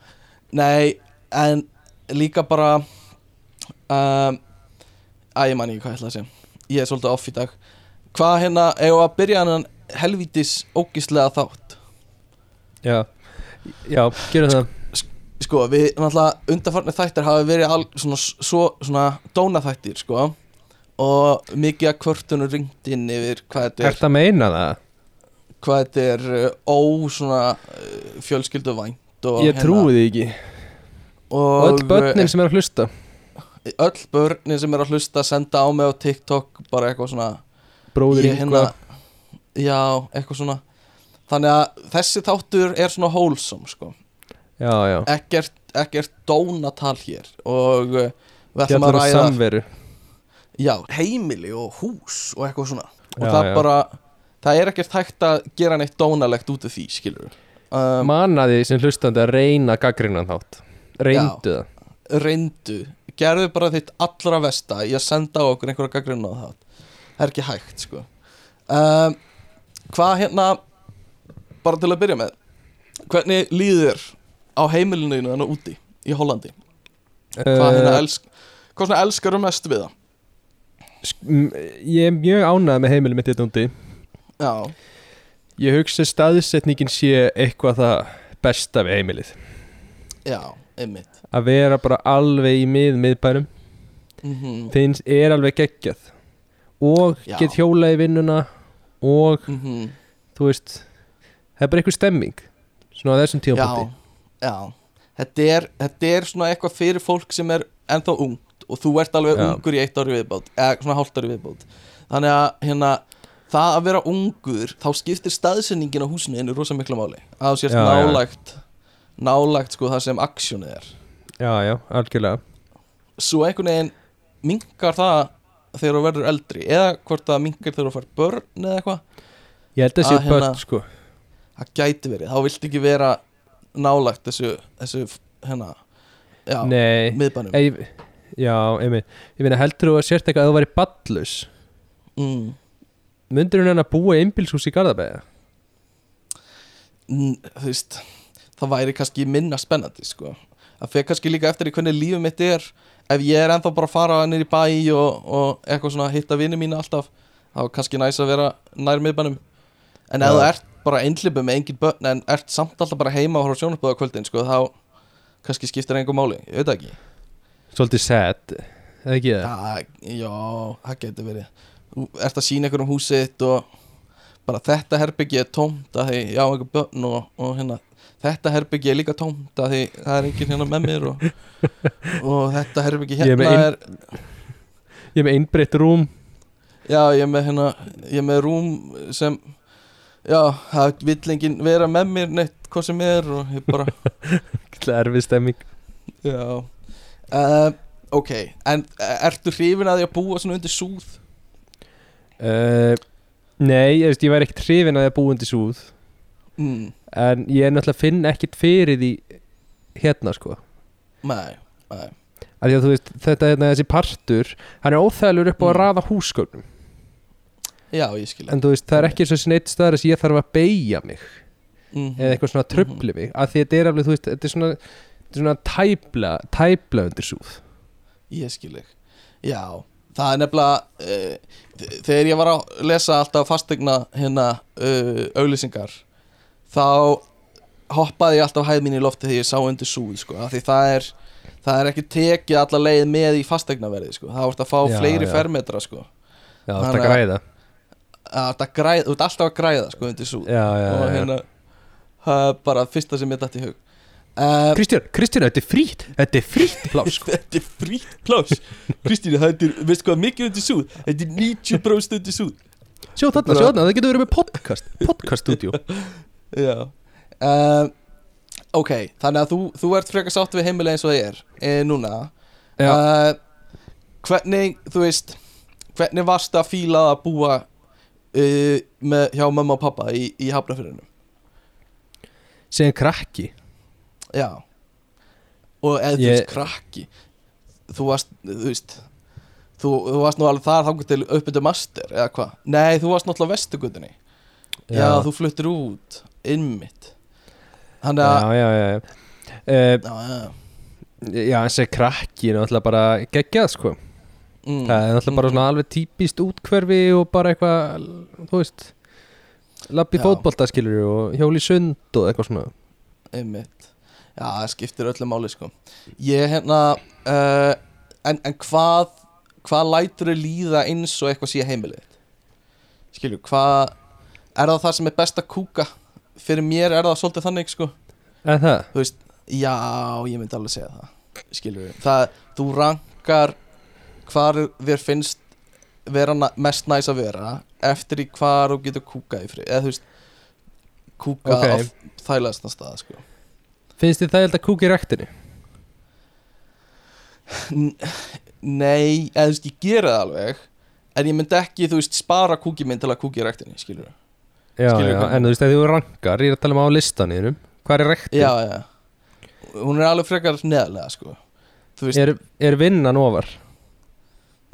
Nei, en líka bara um, Æ, ég man ekki hvað ég ætla að segja. Ég er svolítið off í dag Hvað hérna, við að byrja hann helvítis ógislega þátt? Já, já, gerum það. Sko, við náttúrulega undarfarnir þættir hafa verið al, svona, svo, svona dónaþættir, sko. Og mikið að kvörtunum ringt inn yfir hvað þetta er. Ert að meina það? hvað þetta er uh, ó svona uh, fjölskylduvænt og Ég trúi því ekki. Og öll börnin sem er að hlusta. Uh, öll börnin sem er að hlusta senda á mig á TikTok bara eitthvað svona Bróðir ég Ingva já, eitthvað svona. Þannig að þessi þáttur er svona wholesome sko. Já, já. Ekkert, ekkert dónatal hér og uh, við ætlum að um ræða samveru. Já, heimili og hús og eitthvað svona. Og það bara það er ekkert hægt að gera neitt dónalegt út af því skilur um, Manaði sem hlustandi að reyna gaggrinnan þátt. Reyndu það. Reyndu. Gerðu bara þitt allra versta í að senda á okkur einhverja það það er ekki hægt sko. Um, hvað hérna bara til að byrja með hvernig líður á heimilinu þannig úti í Hollandi? Hvað hérna Eh, elsk hvað svona elskar mest við það? Ég er mjög ánægð með heimilið mitt þetta úti. Já, Ég hugsa staðsetningin sé eitthvað það besta við heimilið. Já, einmitt. Að vera bara alveg í mið miðbærum mm Þins er alveg geggjað Og Já. get hjólað í vinnuna Og -hmm. þú veist Það er bara eitthvað stemming Svona á þessum já þetta er, þetta er svona eitthvað fyrir fólk sem er ennþá ungt og þú ert alveg Já. ungur í eitt ári viðbót eða svona hálft ári viðbót. Þannig að hérna það að vera ungur þá skiptir staðsendingin á húsinu einu rosa mikla máli. Að þú sést Já, nálægt nálægt sko það sem aksjónið er. Já, já, algjörlega. Svo einhvern veginn minkar það þegar þú verður eldri eða hvort það minkar þegar þú fær börn eða eitthvað. Ég held að Að sé hérna- börn sko. það gæti verið, þá vilt ekki vera nálægt þessu, þessu hérna já, Nei, miðbænum. Ég, Já, einmitt. Ég meina heldur þú að sért eitthvað að þú væri ballus mm. Mundur hún að búa í einbílshús í Garðabæða? N- þú veist það væri kannski minna spennandi sko. það fer kannski líka eftir í hvernig lífið mitt er ef ég er ennþá bara að fara nýr í bæ og, og eitthvað svona hitta vinni mínu alltaf þá er kannski næs að vera nær miðbænum. En ef þú ert bara einhlipu með engin börn en ert samt alltaf bara heima og horfa sjónarbúða kvöldin sko, þá kannski skiptir einhver máli. Ég veit ekki. Svolítið sad Eða ekki það? Já, það getur verið. Þú ert að sína um húsið þitt og bara þetta herbyggi er tómt að því já, einhver börn og, og hérna þetta herbyggi er líka tómt að því það er enginn hérna með mér og, og þetta herbyggi Ég er hérna með er, Ég er með einbreytt rúm. Já, ég er með hérna ég er með rúm sem já, það vill enginn vera með mér neitt hvað sem er og ég bara Erfið stemming. Já uh, ok, en eh, ertu hrifin að því að búa svona undir súð? uh, Nei, ég, veist, ég væri ekkert hrifin að það búa undir súð. Mm, En ég er náttúrulega finn ekkert fyrir því Hérna sko. Nei, nei. Því að veist, þetta hérna, þessi partur Hann er óþægilur upp á að Mm. raða húsgögnum. Já, ég skil En veist, það er ekki svo sneitt staðar sem ég þarf að beigja mig. Mm Eða eitthvað svona tröfli mig. Af því þetta er alveg, veist, þetta er svona Þetta er svona tæpla, tæpla undir súð Ég skil þig. Já, það er nefnilega uh, Þegar ég var að lesa alltaf fastegna hérna uh, auglýsingar Þá hoppaði ég alltaf hæð mín í lofti þegar ég sá undir súð sko, Því það er Það er ekki tekið alla leið með í fastegnaverði sko. Það vart að fá Já, fleiri já. fermetra sko. Já, Þannig þetta að- græða að það ert alltaf að græða sko, undir súð Já, Og hérna Það er bara fyrsta sem ég dætt í hug uh, Kristján, Kristján, þetta er frýtt Þetta er frýtt plás sko. Þetta er frítt plás Kristína, þetta er, veistu hvað mikið undir súð Þetta er 90% undir súð Sjá þarna, sjá þarna, það getur verið með podcast Podcast-stúdíu Já um, Ok, þannig að þú, þú ert frekar sátt við heimilega eins og það er e, Núna. Já. uh, Hvernig, þú veist Hvernig varstu að fíla að búa uh, með, hjá mamma og pappa í, í hafnafyrinu Segin krakki. Já. Og eða þú Ég- veist, krakki. Þú varst, þú veist Þú, þú varst nú alveg þar þangur til uppbyrðu master eða hvað? Nei, þú varst náttúrulega vestugutinni Já, þú fluttir út Innmitt Þannig að Já, já, já. Uh, Já, þessi krakki er náttúrulega bara geggjað sko. Mm, Það er náttúrulega bara mm, svona alveg típist útkverfi og bara eitthvað, þú veist Lappi fótbolta skilur og hjóli sund og eitthvað svona. Einmitt. Já, það skiptir öllu máli sko. Ég hérna uh, en, en hvað Hvað lætur þau líða eins og eitthvað sé heimilið? Skilju, hvað Er það það sem er best að kúka? Fyrir mér er það svolítið þannig sko En það? Þú veist, já, ég myndi alveg segja það Skilju, það, þú rankar Hvar þér finnst vera mest næs að vera Eftir í hvar þú getur kúkað í frið Eða þú veist Kúkað Ok. á þægilegasta stað sko Finnst þið held að kúka í rektinni? N- Nei, eða þú veist, ég gera það alveg En ég myndi ekki, þú veist, spara kúki minn til að kúki í rektinni, skilur Já, já, en þú veist að þú rankar, ég er að tala um á listanýrum Hvað er rektin? Já, já Hún er alveg frekar neðlega, sko Er, er vinnan ofar?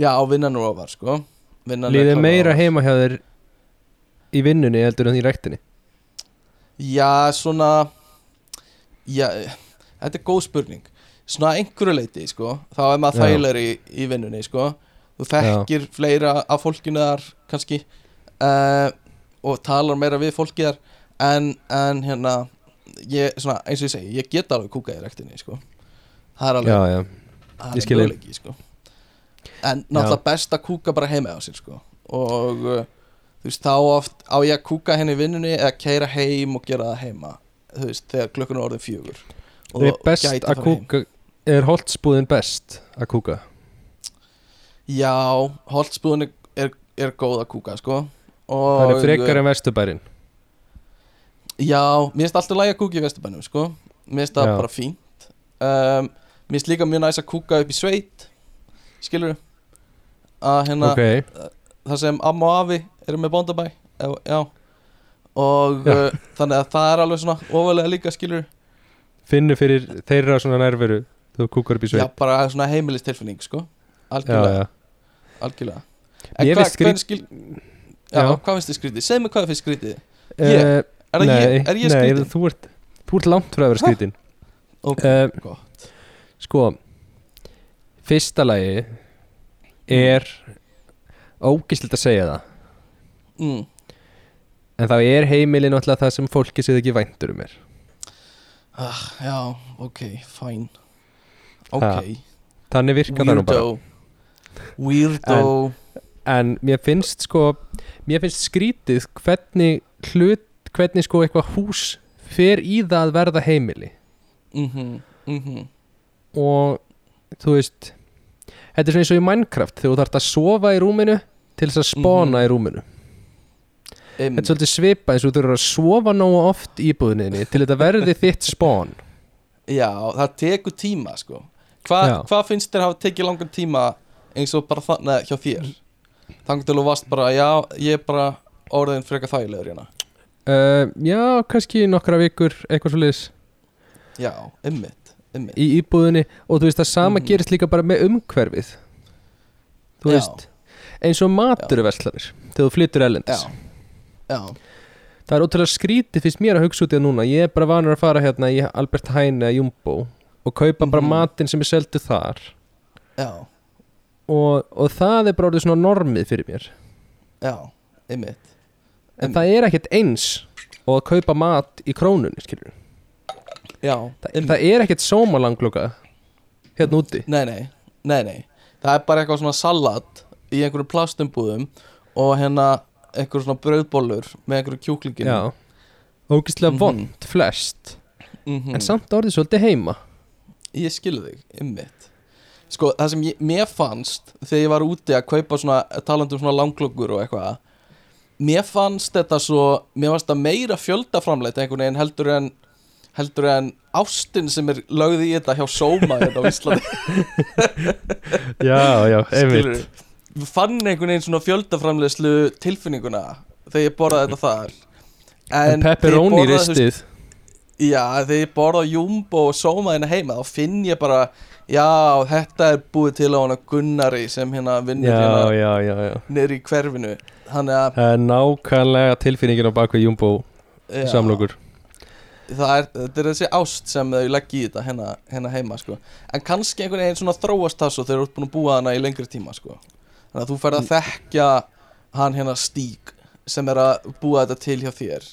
já, vinnan ofar, sko Vinnan Líður meira heima hjá þér í vinnunni heldur en í rektinni? Já, svona Já, þetta er góð spurning Svona einhverju leiti, sko Þá er maður Já. þægilegur í, í vinnunni, sko Þú þekkir fleira af fólkinu þar kannski uh, Og talar meira við fólki þar En, en hérna ég, svona, eins og ég segi, ég get alveg kúkað í rektinni, sko. Það er alveg Já, já, það er möguleiki, sko. En náttúrulega best að kúka bara heima á sér, sko. Og uh, þú veist, þá oft á ég að kúka henni í vinnunni Eða keira heim og gera það heima Þú veist, þegar klukkan er orðin fjögur. Og er best að kúka Er holtsbúðin best að kúka? Já, holtsbúðin er, er, er góð að kúka, sko og, Það er frekar en vesturbærin. Já, mér finnst alltaf lægi að kúka í vesturbænum, sko. Mér finnst það Já. bara fínt. Um, Mér finnst líka mjög næs að kúka upp í sveit Skilur Að hérna, Ok, það sem amma og afi eru með bóndabæ Já, já. Og Já. uh, þannig að það er alveg svona ofalega líka, skilur finnu fyrir þeirra svona nærveru þú kúkar upp í Já, sveit. bara svona heimilistilfinning, sko. Já, Algjörlega, já. algjörlega. En finnst skrít- hvernig skil Já, hvað finnst þið skrítið? Segð mér hvað finnst skrítið. Ég? Eh, Er, það nei, ég, er ég nei, skrítið? þú ert, þú ert langt frá að vera skrítin Ok, Eh, gott. Sko Fyrsta lagi Er Ógistilt að segja það. Mm. En þá er heimilin náttúrulega það sem fólki séð ekki væntur um mér ah, Já, ok, fine Ok, Þannig virkar það nú bara. Weirdo. Weirdo En mér finnst sko Mér finnst skrítið hvernig hlut Hvernig sko eitthvað hús Fer í það að verða heimili. Mhm, mhm. Og þú veist Þetta er svona eins og í Minecraft Þegar þú þarft að sofa í rúminu Til þess að spána Mhm. í rúminu. Þetta er svolítið svipa eins og þú þurfur að sofa nógu oft í íbúðinni Til þetta verði þitt spán Já, það tekur tíma sko. Hva. Hvað finnst þér hafa tekið langan tíma eins og bara þannig hjá þér Þannig til þú varst bara, já, ég er bara orðin frekar þægilegur hérna. Uh, Já, kannski nokkra vikur Eitthvað svolítið Já, ymmit, ymmit í íbúðinni. Og þú veist það sama Mhm. gerist líka bara með umhverfið. Þú Já. veist eins og maturverslanir þegar þú flyttur ellendis Já, já, það er ótrúlega skrítið fyrst mér að hugsa út í það núna. Ég er bara vanur að fara hérna í Albert Heine Jumbo og kaupa bara Mhm. matinn sem er seldu þar. Já, og, og það er bara orðið svona normið fyrir mér. Já, ymmit en það er ekkert eins og að kaupa mat í krónunni skilur Já, það, einmitt. það er ekkert sómalangloka hérna úti. Nei, nei, nei, nei. Það er bara eitthvað svona salat í einhverjum plastumbúðum og hérna einhverjum svona brauðbólur með einhverju kjúklingin já. Ógislega Mhm. vond flest. Mhm. en samt orðið svolítið heima. Ég skilu þig, ymmit Sko, það sem ég, mér fannst þegar ég var úti að kaupa svona talandi um svona langklokkur og eitthvað mér fannst þetta svo mér fannst það meira fjöldaframleitt einhvern veginn heldur en heldur en ástin sem er lögð í þetta hjá Sóma hérna á Íslandi. Já, já, Skilurðu? Við fann einhvern veginn svona fjöldaframleiðslu tilfinninguna þegar ég borðaði þetta þar. En, þegar pepperoni borðaði, ristið. Já, þegar ég borða Jumbo og Sóma hérna heima þá finn ég bara Já, þetta er búið til á hana Gunnari sem hérna vinnur Já, hérna já, já, já. niður í hverfinu. Það er nákvæmlega tilfinningin á bakvið Jumbo samlokur. Það er, er þessi ást sem þau leggja í þetta hérna, hérna heima sko. En kannski einhvern veginn svona þróast það svo þegar þú ert búin að búa hana í lengri tíma sko. Þannig að þú ferð að þekkja hann hérna Stík sem er að búa þetta til hjá þér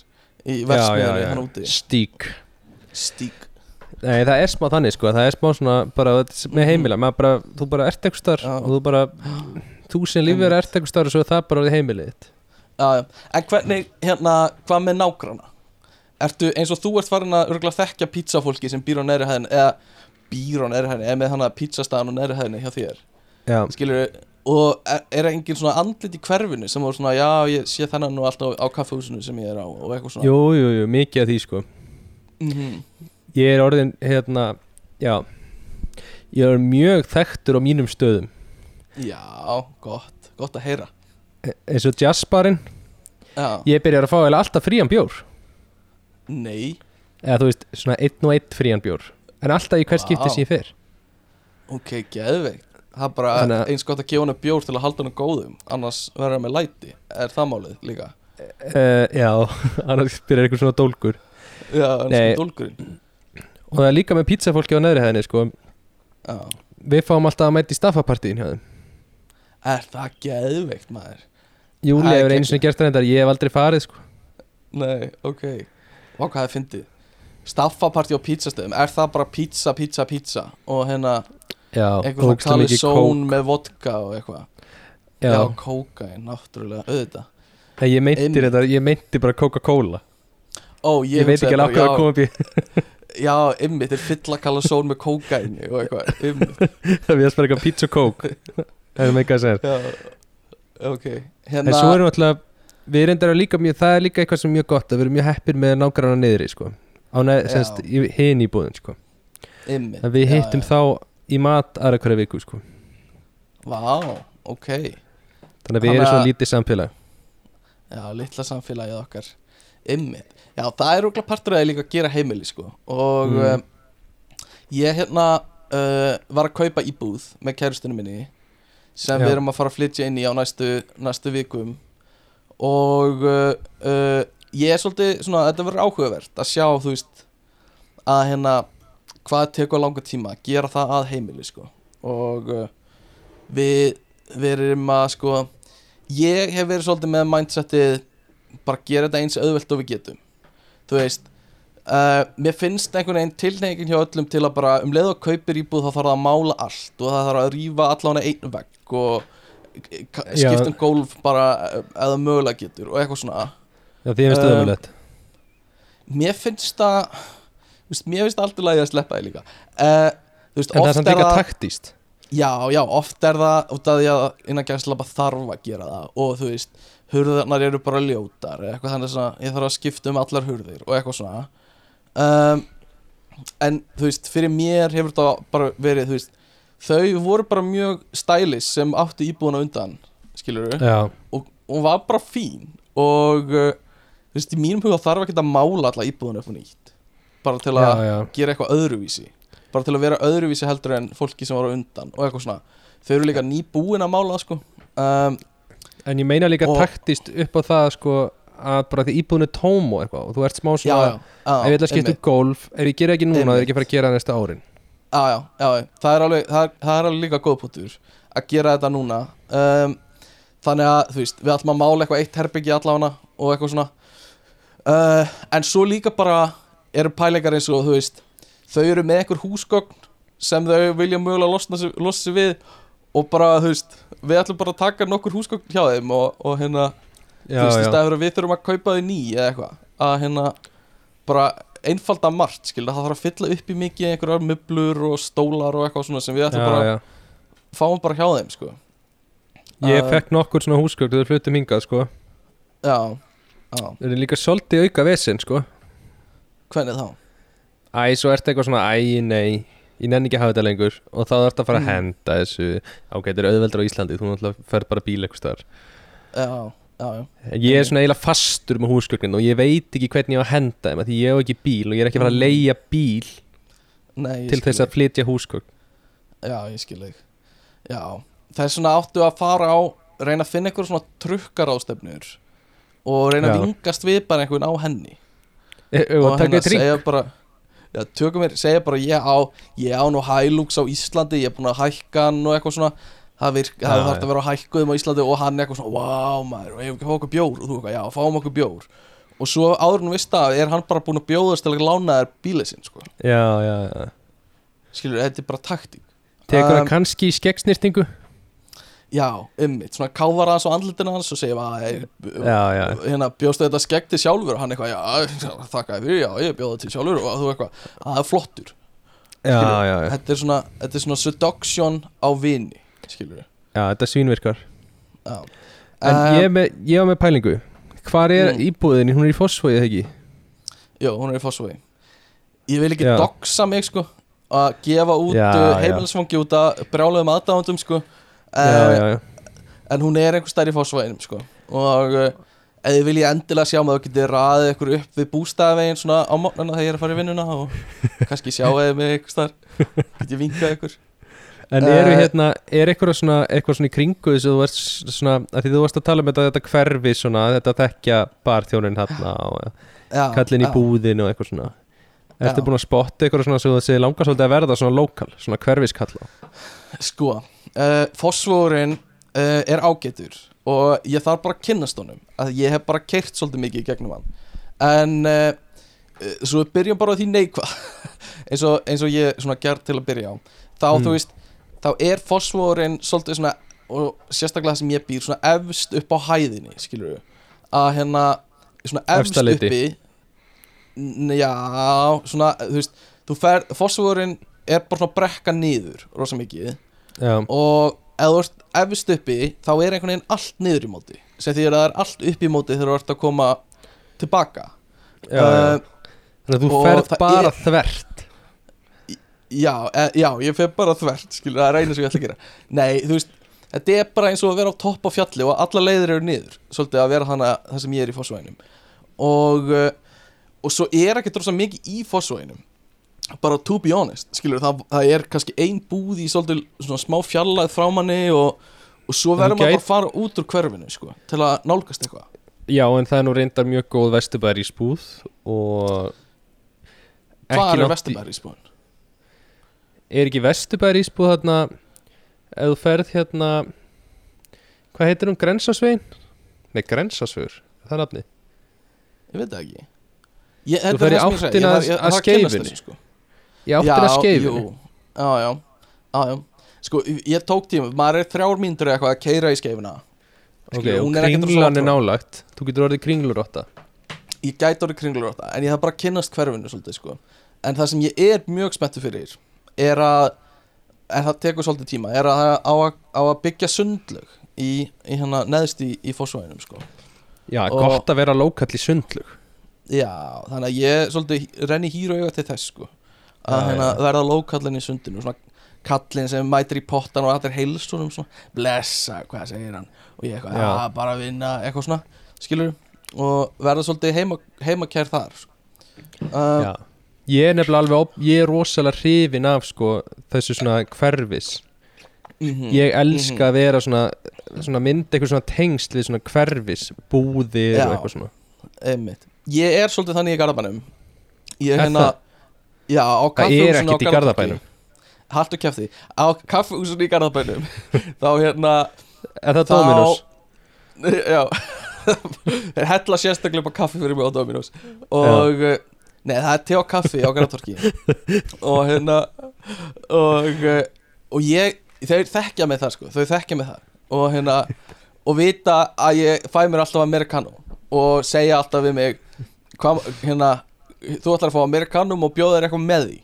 í versmiðunni hann úti. Stík. Stík Nei, það er smá þannig sko, það er smá svona bara með heimila, maður bara, þú bara ert eitthvað starf og þú bara, þú sem lífið ert eitthvað starf og svo er það bara orðið heimilið þitt. Já, já. En hvernig, hérna, hvað með nágrana? Ertu, eins og þú ert farin að örgulega þekkja pizzafólki sem býr á neðri hæðin eða býr á neðri hæðin, eða með hana pizzastæðan á neðri hæðin hjá þér? Já, skilur og er, er engin svona andlit í hverfinu sem voru svona, já, ég sé þennan nú alltaf á kaffehúsinu sem ég er á og eitthvað svona? Jú, jú, jú, mikið af því sko. Mhm. Ég er orðin, hérna, já Ég er mjög þekktur á mínum stöðum. Já, gott, gott að heyra. E- eins og jazzbarinn Já, Ég byrjar að fá eiginlega alltaf frían bjór. Nei, eða þú veist, svona einn og einn frían bjór. En alltaf í hver Vá. skipti sem ég fer. Ok, geðveikt. Það er bara Þannig eins gott að gefa hana bjór til að halda hana góðum annars verður það með læti, er það málið líka? Uh, Já, annars byrjar eitthvað svona dólgur. Já, annars er dólgurinn og það er líka með pizzafólki á neðri hæðinni sko. Við fáum alltaf að mæta í staffapartíin er það geðveikt maður? Júli er hefur geggjað. sinni gert reyndar, ég hef aldrei farið sko. Nei, ok. Vá hvað það fyndið. Staffapartí á pizzastöðum Er það bara pizza, pizza, pizza? Og hérna Já, eitthvað kók. með vodka og eitthvað. Já, Já, kókain, náttúrulega, auðvitað. Nei, ég meinti ég bara Coca-Cola. Ó, Ég, veit ekki alveg hvað að koma upp í Já, já ymmið, þeir fylla kalisón með kókaini og eitthvað Ymmið, Það við að spara eitthvað pizza Coke Það er eitthvað að segja já Ok, En hérna svo erum við alltaf Við reyndar að líka mjög, það er líka eitthvað sem er mjög gott að við erum mjög heppir með nágranna niðri sko. Já. hinn í búðin sko. Við hittum þá í mat aðra hverja viku sko. Vá, ok þannig að við Þannig erum svona lítið samfélag Já, litla samfélagið okkar Ymmið Já, það er okkur partur að líka að gera heimili sko Og Mm. um, ég hérna uh, var að kaupa íbúð með kærustunum minni sem Já. við erum að fara að flytja inn í á næstu, næstu vikum og uh, uh, ég er svolítið svona, þetta verður áhugavert að sjá, þú veist að hérna, hvað tekur langa tíma að gera það að heimili, sko og uh, við, erum að, sko ég hef verið svolítið með mindsetið bara gera þetta eins auðvelt og við getum þú veist uh, mér finnst einhvern veginn tilnefingin hjá öllum til að bara um leið og kaupir íbúð þá þarf það að mála allt og það þarf að rífa allan einn vegg og skipta um gólf bara eh, eða mögulega getur og eitthvað svona. Já, því finnst það umulett mér finnst það mér finnst alltaf lagi að sleppa því líka. Uh, veist, En það er samt líka taktíst Já, já, oft er það út af því að innan gæðslapa þarf að gera það og þú veist, hurðarnar eru bara ljótar eitthvað þannig svona, ég þarf að skipta um allar hurðir og eitthvað svona. Um, en þú veist, fyrir mér hefur þetta bara verið, þú veist þau voru bara mjög stylish sem áttu íbúðuna undan, skilur Já, og hún var bara fín. Og uh, þú veist, í mínum huga þarf ekki að mála alla íbúðuna upp og nýtt. Bara til að já, já. gera eitthvað öðruvísi. Bara til að vera öðruvísi heldur en fólki sem var á undan og eitthvað svona. Þau eru líka nýbúin að mála sko. Um, En ég meina líka Og- taktíst upp á það sko að bara því íbúðin er tóm og eitthvað og þú ert smá já, svona já, já, ef ég ætla að skipta um golf, ef ég gera ekki núna það er ekki að fara að gera næsta árin? Já, já, já, já, það er alveg það er, það er alveg líka góð pútur að gera þetta núna. Um, þannig að þú veist, við ætlum að mála eitthvað eitt herbyggi allavega og eitthvað svona. Uh, en svo líka bara eru pæleikar eins og þú veist þau eru með einhver húsgögn sem þau vilja mögulega losna losna sig við og bara þú veist við ætlum bara að taka nokkur húsgögn hjá þeim og, og hérna Já, þú veist, í staðið fyrir að við þurfum að kaupa þau ný eða eitthvað að hérna bara einfalda margt, skilur, það þarf að fylla upp í mikið einhverjar möblur og stólar og eitthvað svona sem við ætlum já, bara já. fáum bara hjá þeim, sko. Ég Uh, fekk nokkur svona húsgögn þegar flutum hingað sko. Já, Það er líka svolítið auka vesinn sko. Hvernig þá? Æ, svo ertu eitthvað svona, æ, nei Ég nenni ekki að hafa þetta lengur Og þá ertu að fara að Mm. henda þessu. Ok, þetta er auðveldur á Íslandi? Þú náttúrulega fer bara bíl eitthvað stöðar Já, já, já, Ég er svona eiginlega fastur með húsgögnin Og ég veit ekki hvernig ég á að henda þeim Því ég hef ekki bíl og ég er ekki að fara að leigja bíl nei, Til þess að flytja húsgögn. Já, ég skil þig. Já, það er svona áttu að fara á reyna að finna einhver svona trukkarástefnur og reyna að Já. vingast við bara einhvern á henni. Og og hérna eitt ring segja bara já, tökum mér, segja bara ég á ég á nú Hilux á Íslandi ég er búin að hækka hann og eitthvað svona. Það, virk, það Já, þarf já. að vera hækkuðum á Íslandi og hann eitthvað svona, wow maður og ég hef ekki að fá okkur bjór? Og þú eitthvað, já, fáum okkur bjór. Og svo áður en þú veist það er hann bara búin að bjóðast til að lána þér bílið sinn sko. Já, já, já. Skilur, þetta er bara taktík. Tekur það Um, kannski í skeggsnýrtingu já, ummitt, svona káfar hans og andlutinu hans og segja, að já hérna, bjóðstu þetta skegg til sjálfur? Og hann eitthvað, já, þakka þér fyrir, já, ég bjóða til sjálfur. Og þú eitthvað, að það er flottur. Já, já, já. Þetta er svona, þetta er svona seduction á vini skilur Já, þetta svínvirkar. Já. En Um, ég, með, ég var með pælingu. Hvar er Mm. íbúðin? Hún er í Fossvogið, ekki? Jú, hún er í Fossvegi Ég vil ekki doxa mig sko að gefa út já. heimilisfangi út að sko Já, uh, já, já. en hún er einhver stær í Fossveginum sko. Og uh, ef þið vilja endilega sjá maður getið raðið ykkur upp við bústæðavegin svona á mótnana þegar ég er að fara í vinnuna og kannski sjá eða mig einhver stær get ég vinkað ykkur? En eru Eh, hérna, er eitthvað svona, eitthvað svona í kringu þess að þú varst svona, að því þú varst að tala um þetta, þetta hverfi svona, þetta þekkja barþjónin hérna og já, kallin í já. búðin og eitthvað svona. Ertu Já. búin að spotta eitthvað svona sem þú sé langar svolítið að verða svona lokal, svona hverfiskalla Sko, uh, fosfórin uh, er ágætur og ég þarf bara að kynnast honum að ég hef bara keirt svolítið mikið gegnum hann. En uh, svo byrjum bara á því neikvað eins, og, eins og ég svona gert til að byrja á. Þá Mm. þú veist, þá er fosfórin svolítið svona og sérstaklega það sem ég býr svona efst upp á hæðinni skilur við, að hérna svona efst uppi já, svona þú veist, þú fer, fosfórin er bara svona brekka niður rosa mikið Já, og ef þú ert efst uppi þá er einhvern veginn allt niður í móti. Sem því að það er allt upp í móti þegar þú ert að koma tilbaka. Já, já. Uh, Þannig að þú ferð bara er- þvert. Já, e, já, ég fer bara þvert skilur, það er einu sem ég ætla að gera. Nei, þú veist, þetta er bara eins og að vera á topp á fjalli og alla leiðir eru niður svolítið að vera þannig það sem ég er í fósvæðinum og uh, og svo er ekki drosa mikið í fósvæðinum bara to be honest skilur, það, það er kannski ein búð í svolítið svona smá fjarlæð frá manni og, og svo verður maður bara að fara út úr hverfinu sko, til að nálgast eitthvað Já, en það er nú reyndar mjög góð vesturbæri í spúð og hvað er í spúðin? Er ekki vesturbæri í spúð þarna ef þú ferð hérna hvað heitir hún, Grensásvegin? Nei, Grensásvegur, það er nafni ég veit það ekki ég, Þú er ferð í áttina að þessu, sko. Ég áttir að skeifu. jú, já, já, já, já. Sko, ég tók tíma, maður er þrjár mínútur eða eitthvað að keira í skeifuna. Ok, skilur, og hún er ekkert kringlan svo er frá- nálagt Þú getur orðið kringlurotta Ég gæti orðið kringlur á þetta En ég þarf bara að kynnast hverfinu svolítið sko. En það sem ég er mjög spenntu fyrir Er að En það tekur svolítið tíma Er að það á að, á að byggja sundlög Í, í hérna neðst í, í fósvæðinum sko. Já, Og- gott að vera lókall í sundlug Já, þannig að ég svolítið renni hýr og auga til þess sko. Að Já, hérna, verða lókallin í sundinu Svona kallin sem mætir í pottan Og allir heilstunum svona Blessa, hvað segir hann Og ég eitthvað, Já. já, bara vinna Eitthvað svona, skilur Og verða svolítið heima, heimakær þar uh, Ég er nefnilega alveg, op- ég er rosalega hrifin af sko þessu svona hverfis mhm. Ég elska að vera svona, svona mynd eitthvað svona tengsl við svona hverfis búðir Já. og eitthvað svona Einmitt. Ég er svolítið þannig í Garðabænum Ég Er hérna? Já, á Það kaffihúsinu á Garðabænum. Haltu kæfti Á kaffihúsinu í Garðabænum. Þá hérna Er það Þá- Dominos? Já. Þeir hella sérstaklega upp á kaffi fyrir mig á Dominos Og uh, Nei, það er te og kaffi á Garðatorki Og hérna Og uh, Og ég Þeir þekkja mig það sko. Þau þekkja mig það Og hérna Og vita að ég fæ mér alltaf americano. Og segja alltaf við mig Hvað, hérna Þú ætlar að fá americanum og bjóða þér eitthvað með því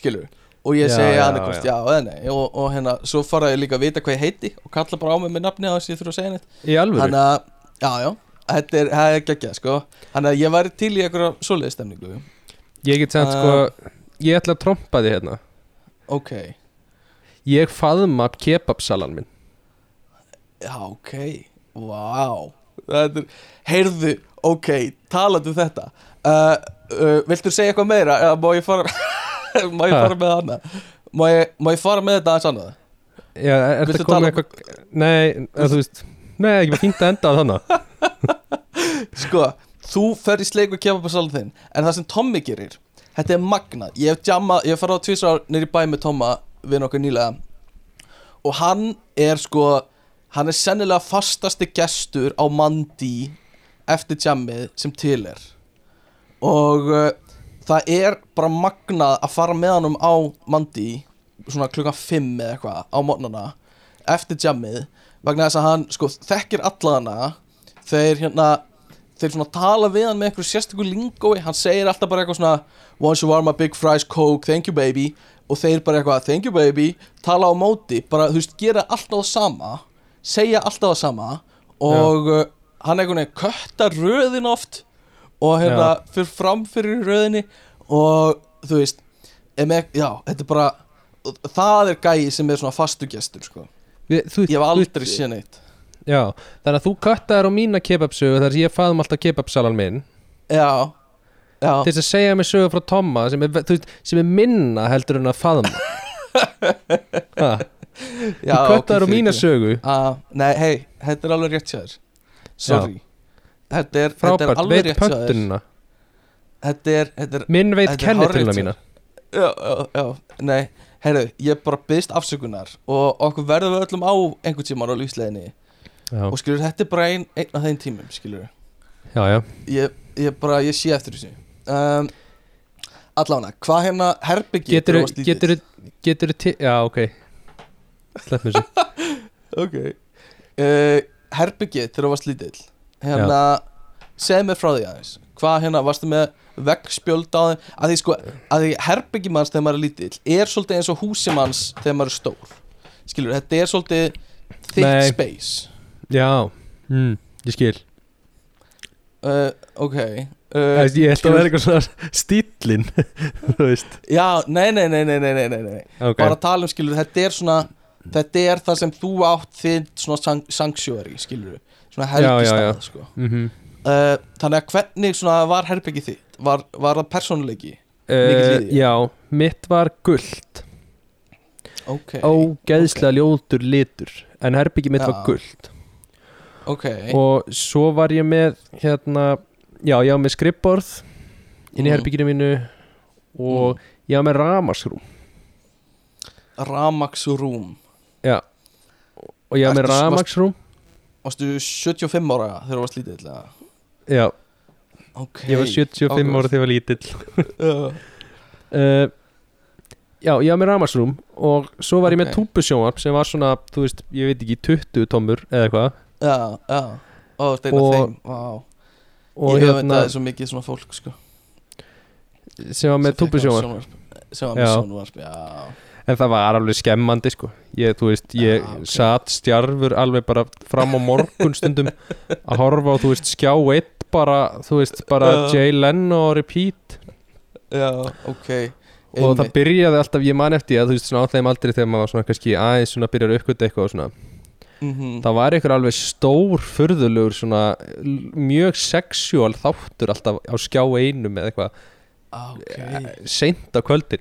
Skilur Og ég segi annarkost já, eða nei. Og, og hérna, svo fara ég líka að vita hvað ég heiti Og kalla bara á mig með nafni á þess að ég þurfa að segja neitt. Í alvöru? Þannig að, já, já. Þetta er, það er geggjað, sko. Þannig að ég væri til í einhverja svoleiði stemningu. Ég get Uh, sko Ég ætla að trompa því hérna. Ok, Ég faðma kebabsalan minn. Já, ok. Vá. Þetta er, heyrðu, ok, talandi um þetta. Uh, uh, Viltu segja eitthvað meira? Eða má ég fara Má ég fara með hana? Má ég, má ég fara með þetta aðeins annað? Já, er þetta komið um- eitthvað Nei, þú veist Nei, ekki bara fínt að enda á þannig Sko, þú fer í sleik og kemur på salun þinn En það sem Tommy gerir Þetta er magnað Ég hef jamma, ég hef farið á tvisar nýri bæ með Tomma Við okkur nýlega Og hann er sko Hann er sennilega fastasti gestur á Mandi Eftir jammið sem til er Og uh, það er bara magnað að fara með honum á Mandi Svona klukkan 5 eða eitthvað á mótnana Eftir jammið Vegna þess að hann sko þekkir allana Þeir hérna þeir svona tala við hann með einhverju sérstöku lingói hann segir alltaf bara eitthvað svona once you are my big fries coke, thank you baby. Og þeir bara eitthvað, thank you baby. Tala á móti, bara þú veist, gera alltaf það sama segja alltaf það sama. Og uh, hann veginn köttar röðin oft og hérna fyrir fram fyrir röðinni og þú veist em, já, þetta er bara það er gæi sem er svona fastu gestur sko. Ég hef aldrei séð neitt. Já, þannig að þú köttaðir á mína kebabsögu þar ég faðum alltaf kebabsalan minn. Já, já. Til þess að segja mig sögu frá Tomma sem er, veist, sem er minna heldur en að Já, Þú köttaðir ok, á mína sögu. Ah, Nei, hei, þetta er alveg rétt þér. Sorry Þetta er, þetta er alveg rétt pöntunina Þetta er, þetta er Minn veit hárrétt mína Já, já, já, nei Heyrðu, ég bara byggst afsökunar Og okkur verðum við öllum á einhvern tímann á lífsleginni Já, Og skilur, þetta er bara ein, einn af þeim tímum Skilur, já, já. Ég, ég bara, ég sé eftir þessu. Um, Allána, hvað hérna herbyggi Getur, þú getur, getur, getur Já, ok. Slepp mér þessu. Ok. Uh, Herbyggi þegar þú varst lítill hérna, segð mér frá því aðeins. Hvað hérna, varstu með veggspjöld á þeim? Að því, sko, að því herbyggimanns þegar maður er lítill er svolítið eins og húsimanns þegar maður er stór. Skilur, þetta er svolítið thick space. Já, mm, ég skil. Uh, ok uh, ég held að það er eitthvað svona stílin þú veist. Já, nei, nei, nei, nei, nei, nei, nei. Okay. bara tala um, skilur, þetta er svona þetta er það sem þú átt þinn svona sanksjóri, skilur. Svona helgistað, sko. Mhm. Uh, Þannig að hvernig var herbyggi þitt? Var, var það persónuleiki? Uh? Já, mitt var gullt Ok, Ógeðslega ljótur litur En herbyggi mitt var Já. gullt ok. Og svo var ég með Hérna, já, ég var með skrippborð Inn í Mhm. herbygginu mínu Og ég var með ramaskrú Ramax Room Já. Og ég var með ramaksrú Varstu 75 ára þegar þú varst lítið eða? Já, Ok. Ég var 75 áhugavert. ára þegar ég var lítill. Uh, Já, ég var með ramaksrúm Og svo var ég með Ok. túpusjónvarp Sem var svona, þú veist, ég veit ekki 20 tommur Eða eitthvað. Já, já. Ó, Og- Og Ég hef hérna, þetta svo mikið svona fólk sko. Sem var með sem fékk túpusjónvarp sjónvarp. Sem var með Já. sjónvarp, já En það var alveg skemmandi sko Ég, þú veist, ég Já, ok. satt stjarfur alveg bara fram á morgun stundum að horfa á, þú veist, skjá eitt bara, þú veist, bara Já. Jay Leno og repeat Já, ok og það Einmitt. byrjaði alltaf, ég man eftir að þú veist, svona á þeim aldrei þegar maður var svona kannski aðeins svona byrjar uppgöta eitthvað og svona Mhm. það var einhver alveg stór furðulegur svona mjög sexual þáttur alltaf á skjá einum eða eitthvað Ok seint á kvöldin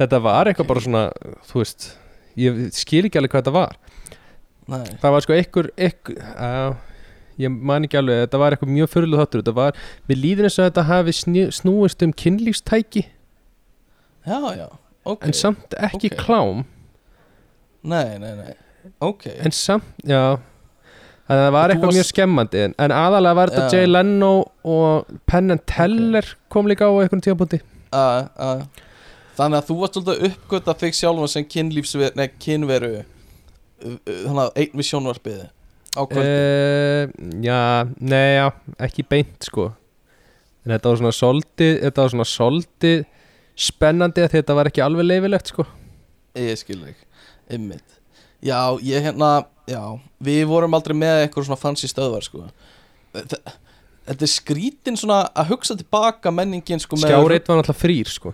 þetta var eitthvað bara svona þú veist, ég skil ekki alveg hvað þetta var. Nei. Það var sko einhver, einhver ég man ekki alveg, þetta var eitthvað mjög fyrirlu þáttur þetta var, við líðum eins og þetta hafi snúist um kynlífstæki. Já, já Ok. En samt ekki ok. klám. Nei, nei, nei. Ok. En samt, já. Þannig að það var eitthvað varst- mjög skemmandi en, aðalega var þetta Já. Jay Leno og Penn and Teller kom líka á einhvern tíðabúti uh, uh, Þannig að þú varst svolítið að uppgöta þig sjálfan sem kynlífsveru Nei, kynveru uh, Þannig að einn við sjónvarpið Á kvöld uh, Já, nei já, ekki beint sko. En þetta var svona soldið Þetta var svona soldið spennandi að þetta var ekki alveg leifilegt sko. Ég skil þig Ymmit Já, ég hérna Já, við vorum aldrei með eitthvað svona fancy stöðvar sko. Þe- Þetta er skrítin svona að hugsa tilbaka menningin sko Skjáreit var náttúrulega frýr sko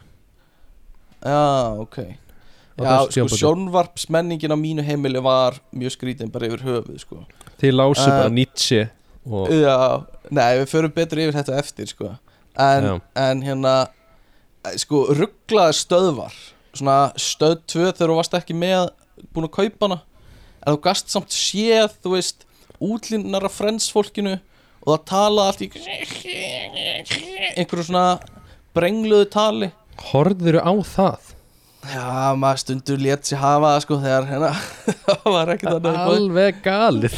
Já, ok. Já, sko sjónvarpsmenningin á mínu heimili var mjög skrítin bara yfir höfuð sko. Þið lásu Uh, bara Nietzsche og, Já, nei, við förum betur yfir þetta eftir sko. En, en hérna eh, Sko, rugglaði stöðvar. Svona stöð 2 þegar þú varst ekki með Búin að kaupa hana. En þú gast samt séð, þú veist Útlínar af frensfólkinu Og það talaði allt í Einhverju svona Brengluðu tali Horfðuru á það? Já, maður stundur lét sér hafa sko Þegar hérna Það var ekki þannig að Alveg galið.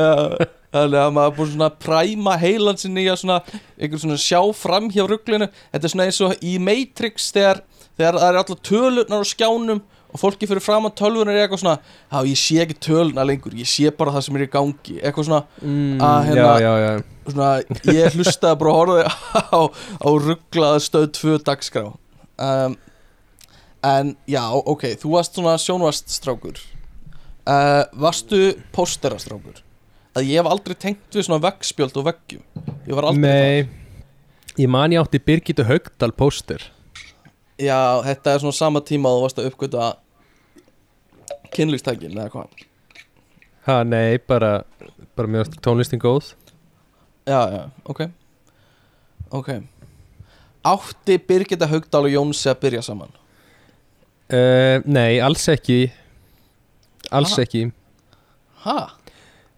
Þannig að maður búin svona að præma heilan sinni í að svona einhver svona sjá fram hjá rugglinu Þetta er svona eins og í Matrix þegar, þegar það er allar tölurnar á skjánum og fólki fyrir fram að tölvunar er eitthvað svona Já, ég sé ekki töluna lengur, ég sé bara það sem er í gangi. Eitthvað svona, mm, Að hérna- Já, já, já svona ég hlustaði bara að horfa á, á rugglaða stöð 2 dagskrá. Um, En já, ok, þú varst svona sjónvaststrákur uh, Varstu pósterastrákur? Að ég hef aldrei tengt við svona veggspjöld og veggjum. Ég var aldrei Nei. Ég man ég átti Birgitta Haugdal póster. Það Já, þetta er svona sama tíma að þú varst að uppgöta kynlýstækin eða hvað Ha, nei, bara bara mér varst tónlistin góð Já, já, ok Ok Átti Birgitta Haugdal og Jónsi að byrja saman? uh, Nei, alls ekki Alls Ha? ekki Ha?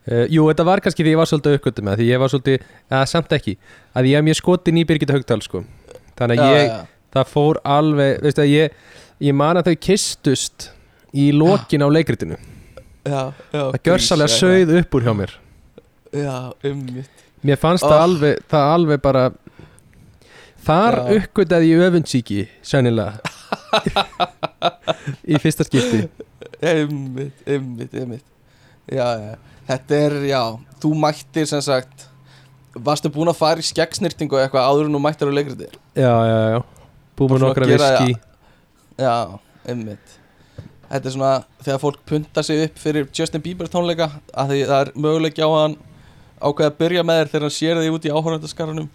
uh, Jú, þetta var kannski því ég var svolítið uppgötum með Því ég var svolítið, eða samt ekki Að ég mjög skotin í Birgitta Haugdal sko Þannig að Já, ég, já. það fór alveg Veistu að ég, ég man að þau kistust Í lokin á leikritinu. Já, já Það gjörsalega sauð upp úr hjá mér. Já, ummitt Mér fannst Oh. það alveg Það alveg bara Þar uppgötaði ég öfundsíki Sennilega. Í fyrsta skipti. Ummitt, ummitt, ummitt Já, já. Þetta er, já Þú mættir sem sagt Varstu búin að fara í skeggsnýrtingu eitthvað áður en þú mættir á leikriti Já, já, já. Bara með nokkra viski Já, ummitt Þetta er svona þegar fólk punta sig upp fyrir Justin Bieber tónleika að því það er möguleiki á hann ákveða að byrja með þér þegar hann sér þig út í áhörðandaskarunum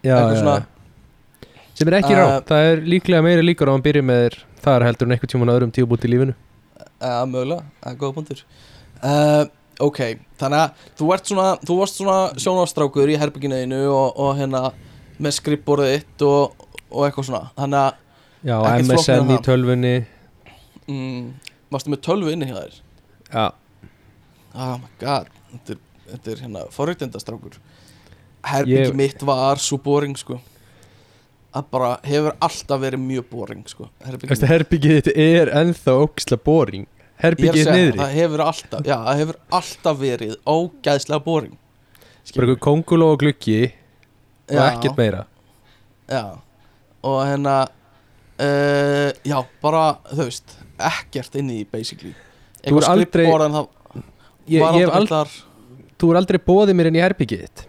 Já, eitthvað já, svona já. Sem er ekki Uh, rátt Það er líklega meiri líkur á hann byrja með þér Þar heldur en einhvern tímann öðrum tíubút í lífinu. Já, mögulega, það er góða punktur. Uh, Ok, þannig að þú ert svona, þú varst svona sjónastrákur í herbygginuðinu og, og hérna með skrippborðið og, og eitthvað svona. Þannig að Já, MSN í það. Mm, varstu með tölvu inni hjá þér? Já, oh my god. Þetta er, þetta er hérna forréttindastrákur herbyggi Ég- mitt var svo boring sko. Að bara hefur alltaf verið mjög boring sko. Herbyggi Veistu, herbyggið þitt er ennþá ógislega boring. Er Herbyggið segja, niðri. það hefur alltaf já, það hefur alltaf verið ógæðslega boring. Bara eitthvað konguló og gluggi og Já. ekkert meira. Já. Og hérna uh, já, bara þú veist ekkert inni í basically. Þú aldrei- skrifborð en það Ég, var aldrei ald, þar Þú er aldrei bóðið mér inn í herbyggið þitt?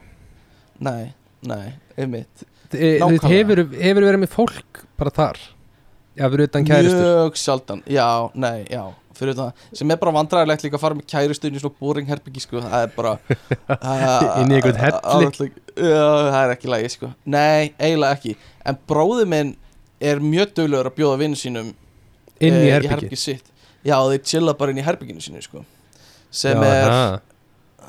Nei, nei, einmitt. E, hefur, hefur verið með fólk bara þar? Já, fyrir utan kærustur. Mjög sjaldan, já, nei, já fyrir það, sem er bara vandræðilegt líka að fara með kærustunni í svona boring herbyggi sko, það er bara Inn í einhvern helli. það er ekki lægi sko. Nei, eiginlega ekki, en bróði minn er mjög duglegur að bjóða vinnu sínum Inn í eh, herbergi sitt. Já, þeir chilla bara inn í herbygginu sínu sko. Sem Já, er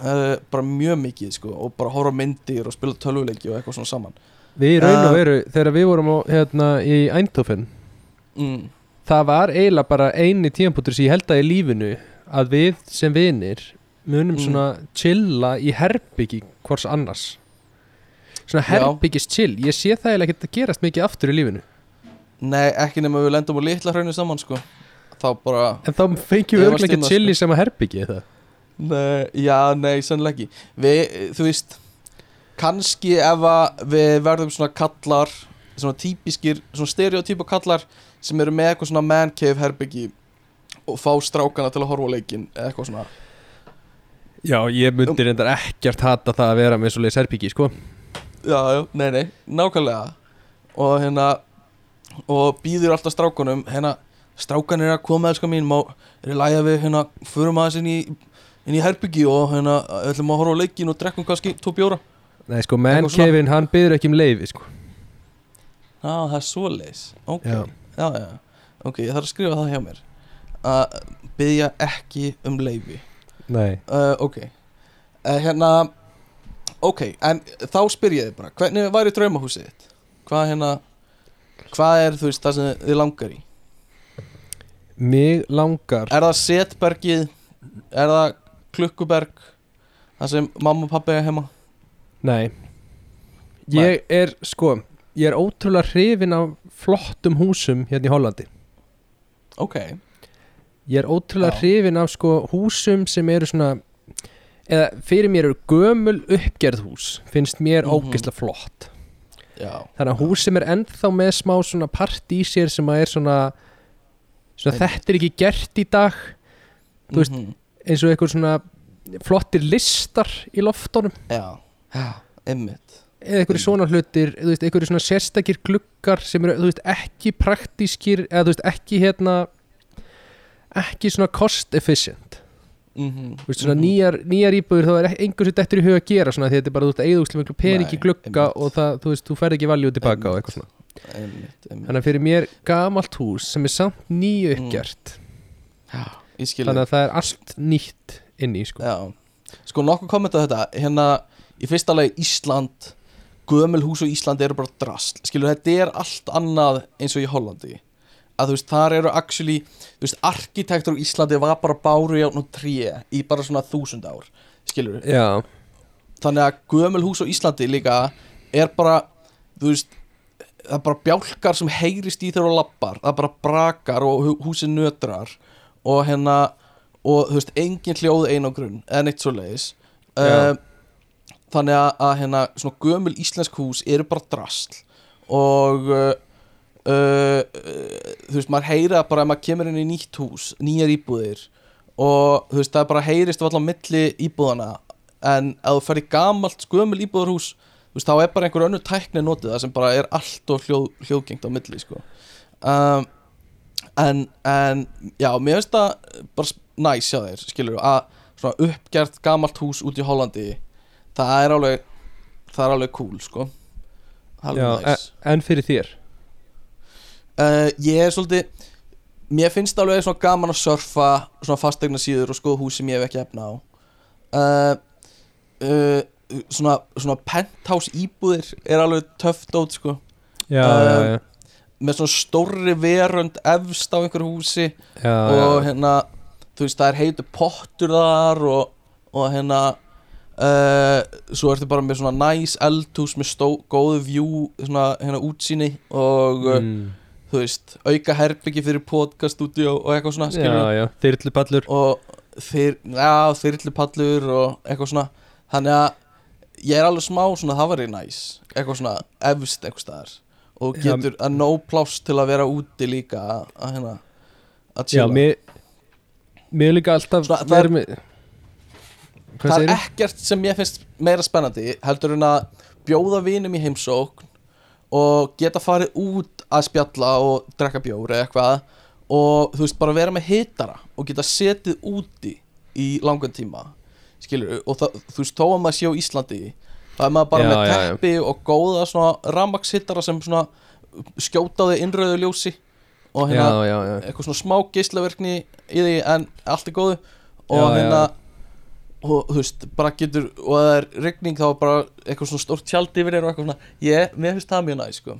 uh, bara mjög mikið sko og bara horfa myndir og spila tölvuleiki og eitthvað svona saman. Við raun og Uh, veru, þegar við vorum á, hérna, í Eindhoven mm. Það var eiginlega bara eini tímapunktur sem ég held að í lífinu að við sem vinir munum Mm. svona chilla í herbyggi hvors annars. Svona herbyggis chill Ég sé það eiginlega ekki að gerast mikið aftur í lífinu nei, ekki nema við lendum á litla hrauninu saman sko. Þá bara En þá fengjum við örglega ekki stimma, chill í sama herbyggi það Nei, já, nei, sannlega ekki. Við, þú veist kannski ef að við verðum svona kallar svona típiskir, svona stereotypa kallar sem eru með eitthvað svona man cave herbyggi og fá strákana til að horfa á leikinn eða eitthvað svona. Já, ég myndi reyndar ekkert hata það að vera með svo leiðis herbyggi, sko. Já, já, nei, nei, nákvæmlega. Og hérna og býður alltaf strákunum hérna, strákan er að koma elskar mín má, er í lægja við, hérna, förum aðeins inn í inn í herbyggi og hérna ætlum að horfa á leikinn og drekkum kannski tvo bjóra Nei, sko, svona. mannkefin, hann byður ekki um leiði, sko Já, það er svoleiðis Ok, Já. já. já, Ok, ég þarf að skrifa það hjá mér að byggja ekki um leifi Nei uh, Ok uh, Hérna Ok, en þá spyr ég þið bara Hvernig væri draumahúsið þitt? Hvað hérna Hvað er þú veist það sem þið langar í? Mig langar Er það setbergið? Er það klukkuberg? Það sem mamma og pappi er heima? Nei Ég er, sko Ég er ótrúlega hrifin af flottum húsum hérna í Hollandi Ok Ég er ótrúlega Já. hrifin af sko húsum sem eru svona eða fyrir mér eru gömul uppgerð hús finnst mér Mhm. ógeðslega flott þannig að hús sem er ennþá með smá svona part í sér sem að er svona, svona þetta er ekki gert í dag Þú veist, Mhm. eins og eitthvað svona flottir listar í loftunum. Já. Einmitt. Eða einhverju svona hlutir einhverju svona sérstakir gluggar sem eru þú veist, ekki praktískir eða þú veist, ekki hérna ekki svona cost efficient mm þú veist, svona nýjar, nýjar íbúður þá er einhver sem dettur í huga að gera svona því þetta er bara þú veist, eigðu úslega miklu pening í einmitt. og það, þú veist, þú ferð ekki valjú tilbaka og eitthvað svona. Þannig að fyrir mér gamalt hús sem er samt Mm. nýju uppgjart skil þannig að það er allt nýtt inn í sko. Já, sko nokkuð kommenta á þetta. Hérna í fyrsta lagi Ísland. Gömul hús og Ísland eru bara drasl. Skilur þetta er allt annað eins og í Hollandi að þú veist þar eru actually þú veist arkitektur á Íslandi var bara báru játn og tré í bara svona þúsund ár skilur já, þannig að gömul hús á Íslandi líka er bara þú veist það er bara bjálkar sem heyrist í þú lappar það er bara brakar og hú- húsið nötrar og hérna og þú veist engin hljóð ein á grunn eða neitt svo leiðis Já. uh, þannig að, að hérna svona gömul íslensk hús eru bara drasl og uh, uh, uh, þú veist maður heyra bara ef maður kemur inn í nýtt hús nýjar íbúðir og þú veist það bara heyrist alltaf milli íbúðana en ef þú ferð í gamalt gömul íbúðarhús þú veist þá er bara einhver önnur tækni notið það sem bara er allt og hljóð, hljóðgengt á milli sko. Um, en, en já, mér finnst það bara næs hjá þér, skilur að svona uppgert gamalt hús út í Hollandi það er alveg það er alveg cool, sko. Já en, en fyrir þér uh, ég er svolítið mér finnst alveg svona gaman að surfa svona fastegna síður og skoða hús sem ég hef ekki efna á. Uh, uh, svona, svona penthouse íbúðir er alveg töff dót sko. Já, já, já, með svona stórri verönd efst á einhverju húsi já, og hérna þú veist það er heitu pottur þar og, og hérna uh, svo ertu bara með svona næs eldhús með stó, góðu view svona hérna útsýni og Mm. Þú veist auka herbyggi fyrir podcast úti og, eitthvað svona já, já, þyrlupallur. Og þeir, já, þyrlupallur og eitthvað svona. Þannig að ég er alveg smá svona það var í næs eitthvað svona efst eitthvað staðar. Og Já. getur að no pláss til að vera úti líka að, að hérna að Já, chilla. mér Mér er líka alltaf Svona, það er- með það er ekkert sem ég finnst meira spennandi heldur en að bjóða vinum í heimsókn og geta farið út að spjalla og drekka bjór eða eitthvað og þú veist bara vera með hitara og geta setið úti í langan tíma skilur og það, þú veist þó að maður sé á Íslandi það er maður bara Já, með já, já. teppi og góða svona rammakshittara sem svona skjótaði innröðu ljósi og Já, hérna já, já eitthvað svona smá geislaverkni í því en allt er góðu og Já, já. hérna og þú veist, bara getur og ef það er rigning þá bara eitthvað svona stórt tjald yfir þér og eitthvað svona. Ég, mér finnst það mjög næ, sko.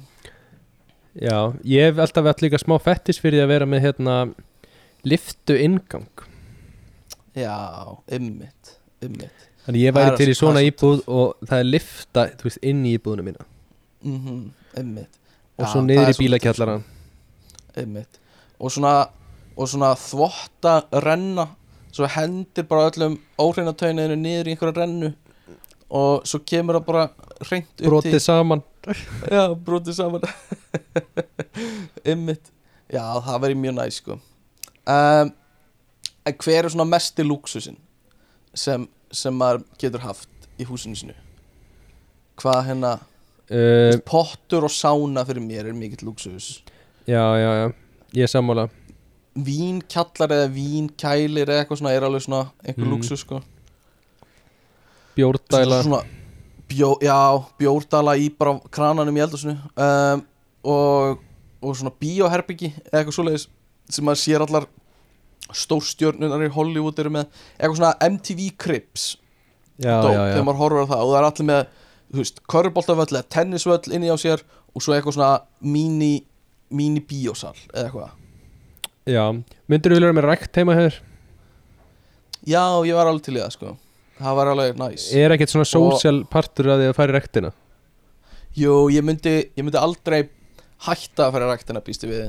Já, ég hef alltaf vett líka smá fettis fyrir því að vera með hérna liftu ingang já, ymmit, ymmit Þannig ég væri til í svona íbúð og það er lifta, þú veist, inn í íbúðuna mína. Mhm, ymmit og Já, svo niður í bílakjallaran ymmit og svona, og svona þvotta renna svo hendir bara öllum óhreinatögniðinu niður í einhverja rennu og svo kemur það bara hreint upp brotið saman. Já, brotið saman. Ymmit Já, það verið mjög næ sko. Um, En hver er svona mesti lúksusin sem, sem maður getur haft í húsinu sinu Hvað hérna uh, Pottur og sána fyrir mér er mikill lúksus Já, já, já, ég er sammála Vínkjallar eða vínkælir eða eitthvað svona er alveg svona einhver Mm. lúksus sko. Bjórdæla. Svona, bjó, Já, bjórdala í bara krananum í eldhúsinu um, og, og svona bíóherbyggi eða eitthvað svoleiðis sem maður sér allar stórstjörnunar í Hollywood eru með. Eitthvað svona MTV Crips. Þegar maður horfir á það og það er allir með þú veist, körfuboltavöll eða tennisvöll inni á sér og svo eitthvað svona mini, mini bíósal eða eitthvað Já, myndir þú vilja vera með rækt heima hér? Já, ég var alveg til í það sko. Það var alveg næs Er ekkert svona social partur að því að fara í ræktina? Jú, ég myndi, ég myndi aldrei hætta að fara að ræktina býstu við.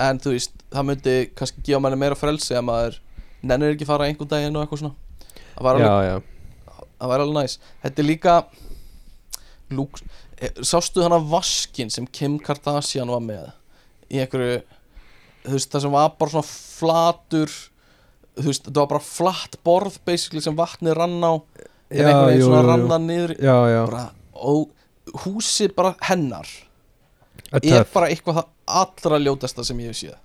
En þú veist, það myndi kannski gefa manni meira frelsi að maður nennir ekki að fara einhvern daginn og eitthvað svona. Það var alveg, Já, já það var alveg næs Þetta er líka lúks, eh, Sástu hana vaskin sem Kim Kardashian var með Í einhverju Þú veist, það sem var bara svona flatur Þú veist, þetta var bara flatt borð Basically sem vatnið rann á. En Já, einhvern veginn jú, svona jú, jú. rann það niður Já, já. bara, Og húsið bara hennar. A er töff. bara eitthvað það allra ljótasta sem ég hef séð.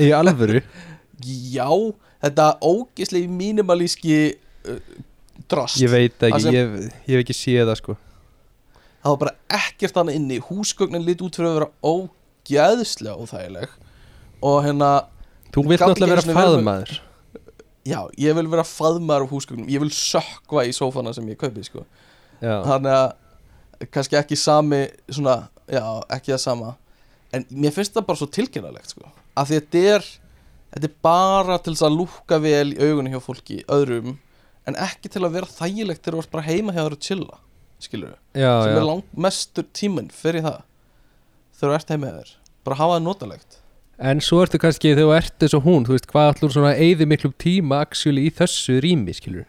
Í alvöru? Já, þetta ógislega mínimalíski uh, drast Ég veit Það ekki, sem- ég, ég hef ekki séð það sko. Það var bara ekkert þannig inni. Húsgögnin lit út fyrir að vera ógeðslega óþægileg Og hérna, Þú vilt náttúrulega vera faðmaður já, ég vil vera faðmaður af húsgögnum. Ég vil sökva í sófana sem ég kaupi sko. Þannig að kannski ekki sami svona, já, ekki það sama. En mér finnst það bara svo tilgjörnalegt sko. Af því að þetta er Þetta er bara til þess að lúka vel í augunni hjá fólki öðrum En ekki til að vera þægilegt þegar þú ert bara heima hjá þér að chilla Skilur já, Sem já. er langmestur tíminn fyrir það Þegar þú ert heima hjá þér. Bara hafa það notalegt En svo ertu kannski, þegar þú ert eins og hún Þú veist, hvað allur svona eyði miklum tíma Actually í þessu rými, skilur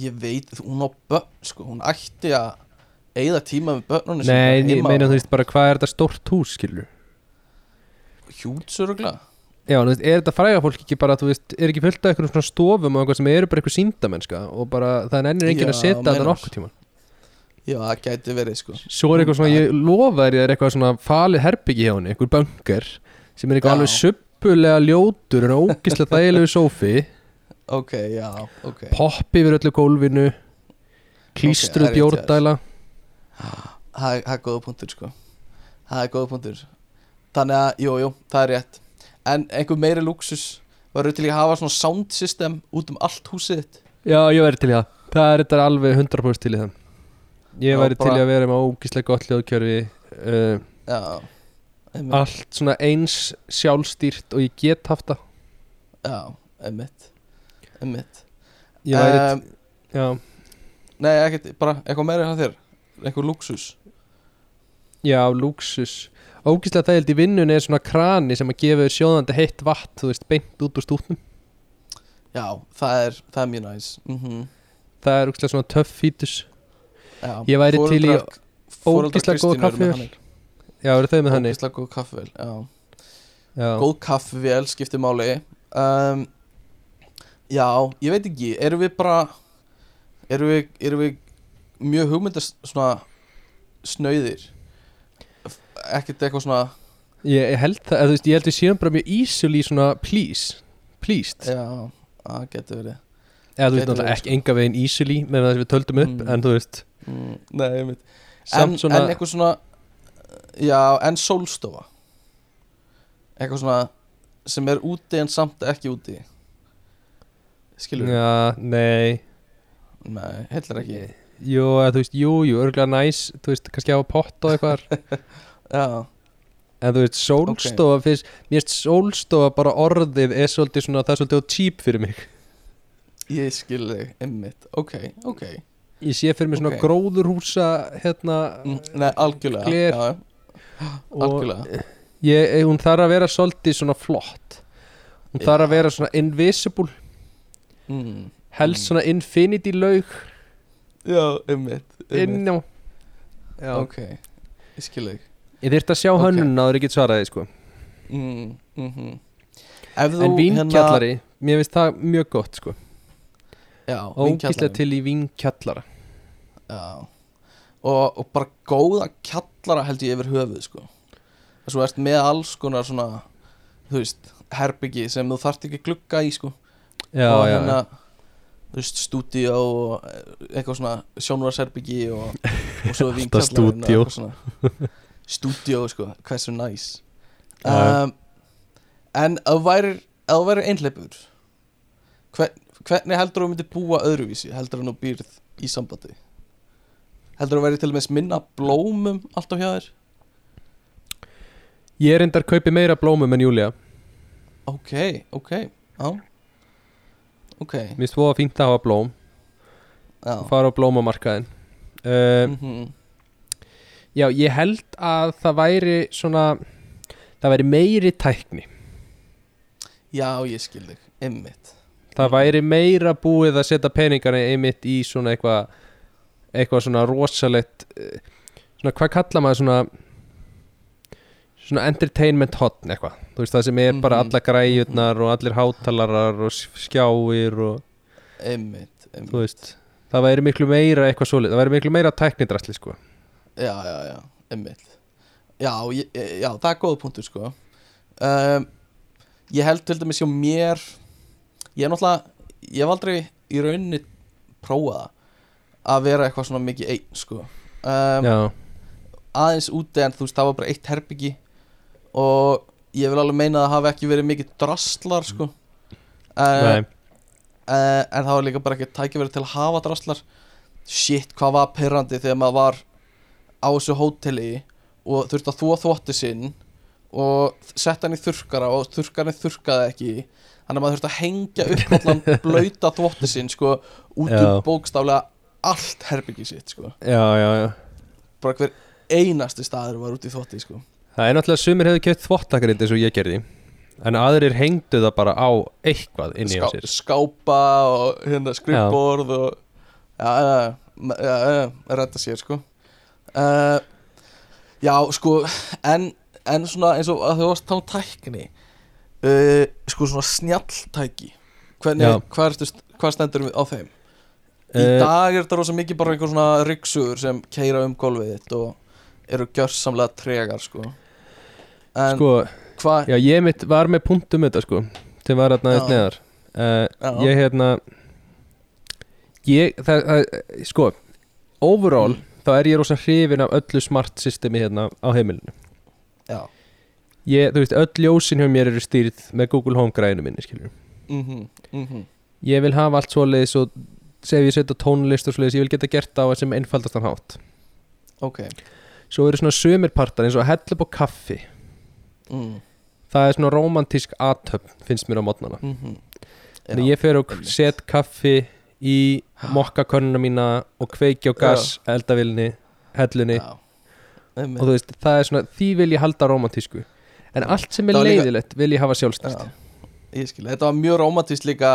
Ég veit, hún á börn sko Hún ætti að eigða tíma með börnunum Nei, ég meina þú veist bara hvað er þetta stórt hús, skilur Hjútsurugla Já, þú veist, er þetta fræga fólk ekki bara, þú veist, er ekki fullt af einhverjum svona stofum og eitthvað sem eru bara eitthvað síndamennska og bara það nennir enginn að setja þetta nokkuð tíma Já, það gæti verið sko. Svo er eitthvað svona, ég lofa þér, ég er eitthvað svona falið herbyggi hjá henni, einhver bunker sem er eitthvað Já. alveg suppulega ljótur en ógislega þægilegu sófi. Ok, já, ok. Popp yfir öllu gólfinu klístruð Ok, það rétt hjá þér. bjórdæla Það er- er góða punktur sko. Það er góða punktur. Þannig að, jú, jú, það er rétt. En einhver meiri luxus Varu til að hafa svona sound system út um allt húsið þitt? Já, ég væri til í það. Það er þetta alveg 100% til í það. Ég væri til í að vera með ógislega gott hljóðkjörfi uh, Já, einmitt. Allt svona eins sjálfstýrt og ég get haft það. Já, einmitt. Einmitt. Ég væri, um, já, Nei, ekkert, bara eitthvað meira hjá þér. Eitthvað luxus já, lúksus ógíslega það held í vinnunni er svona krani sem að gefa sjóðandi heitt vatn þú veist, beint út úr stútnum. Já, það er, það er mjög næs. Mm það er ógíslega svona töff fítus. Já, Ég væri til í ógeðslega góða Kristínu eru með kaffivél. þannig. Já, eru þau með þannig Ógeðslega góð kaffivél, já. Já. Góð kaffivél skiptir máli. Um, Já, ég veit ekki Erum við bara Erum við, erum við mjög hugmyndast svona snauðir? Ekkert eitthvað svona Ég, ég held það, eða, þú veist, ég held við séum bara mjög easily svona please pleased. Já, það getur verið. Eða þú veist náttúrulega ekki enga veginn easily með það sem við töldum upp Mm. en þú veist, mm, Nei, ég veit en, svona en eitthvað svona Já, en sólstofa. Eitthvað svona sem er úti en samt ekki úti. Skilur við? já, nei. Nei, heldur ekki. Jú, þú veist, jú, jú, örgulega næs þú veist, kannski hafa pott og eitthvað. Já, en þú veist, sólstofa fyrst, mér finnst sólstofa bara orðið er svolítið svona, það er svolítið á cheap fyrir mig. Ég skil þig, einmitt. Ok, ok ég sé fyrir mig svona Ok. gróðurhúsa hérna mm, Nei, algjörlega Gler. já, og Algjörlega ég, hún þarf að vera svolítið svona flott hún Já. þarf að vera svona invisible mm. helst Mm. svona infinity laug Já, einmitt. inn á já. Ok, ég skil þig ég þyrfti að sjá Ok. hönnun áður ég get svaraði sko. mm, mm þú en vínkjallari, mér finnst það mjög gott sko. Já, ógíslega til í vínkjallara Já og, og bara góða kjallara held ég yfir höfuð sko. Þess að þú ert með alls konar svona Þú veist, herbyggi sem þú þarft ekki að glugga í sko. Já, Og já, hérna Þú veist, stúdíó og eh, eitthvað svona sjónvarsherbyggi og, og svo eitthvað svona. Stúdíó sko, hversu næs Já, já. um, En þú værir ef þú værir einhleipur hver, hvernig heldur þú myndir búa öðruvísi heldur þú nú býrð í sambandi heldur þú væri til og með minna blómum alltaf hjá þér? Ég er endar kaupi meira blómum en Júlia ok, ok, já. Ok, mér finnst það fínt að hafa blóm. Já. Fara á blómamarkaðin uh, mm já, ég held að það væri svona það væri meiri tækni. Já, ég skil þig, einmitt. Það væri meira búið að setja peningana einmitt í svona eitthvað eitthvað svona rosalegt eh, svona hvað kalla maður svona svona entertainment hotn eitthvað? Þú veist það sem er bara Mhm. alla græjurnar og allir hátalarar og skjáir og einmitt, einmitt. þú veist það væri miklu meira eitthvað svolít það væri miklu meira tæknidrasli sko. Já, já, já, einmitt. Já, ég, já, það er góða punktur sko. Um, ég held til dæmis hjá mér ég er náttúrulega ég hef aldrei í rauninni prófað að vera eitthvað svona mikið einn sko. Um, aðeins úti en þú veist það var bara eitt herbyggi. Og ég vil alveg meina að það hafi ekki verið mikið drastlar sko. Uh, en það var líka bara ekki tækifæri til að hafa drastlar shit hvað var perrandi þegar maður var á þessu hóteli og þurfti að þúa þvótti sinn og setta hann í þurrkara og þurrkarinn þurrkaði ekki. Þannig að maður þurfti að hengja upp allan blauta þvótti sinn sko út um bókstaflega allt herbyggi sitt sko. Já, já, já. Bara hver einasti staður var út í þvótti sko. Það er náttúrulega sumir hefur kjöpt þvottakarind eins og ég gerði en aðrir hengdu það bara á eitthvað inni á Ská, sér. skápa og hérna skrifborð og já, já, já, já, já redda sér sko. Uh, já sko en, en svona eins og að þú varst þá tækni uh, sko svona snjalltæki hvernig, hvað stendur við á þeim í Eh, dag er þetta rosa mikið bara einhver svona ryksugur sem keira um golfið þitt og eru gjörsamlega tregar sko. En sko, hvað já ég mitt var með punktum þetta sko sem var hérna aðeins neðar. Uh, ég hérna ég, það, það, sko overall Mm. þá er ég rosa hrifin af öllu smart systemi hérna á heimilinu. Já, ég, þú veist, öll ljósin hjá mér eru stýrð með Google Home græðinu minni skilur mhm, mhm. Ég vil hafa allt svoleiðis og segi ég setja tónlist og svoleiðis, ég vil geta gert það á sem einfaldastan hátt. Ok, svo eru svona sömirpartar eins og að hella upp á kaffi. Mm. það er svona romantísk aðtöfn finnst mér á mótnana Mm -hmm. Þannig ég fer og set kaffi í mokkakörnuna mína og kveiki á gas, eldavilni, hellunni. Já, og þú veist, það er svona, því vil ég halda romantísku en allt sem er Það leiðilegt vil ég hafa sjálfstætt. Já, ég skil, þetta var mjög romantist líka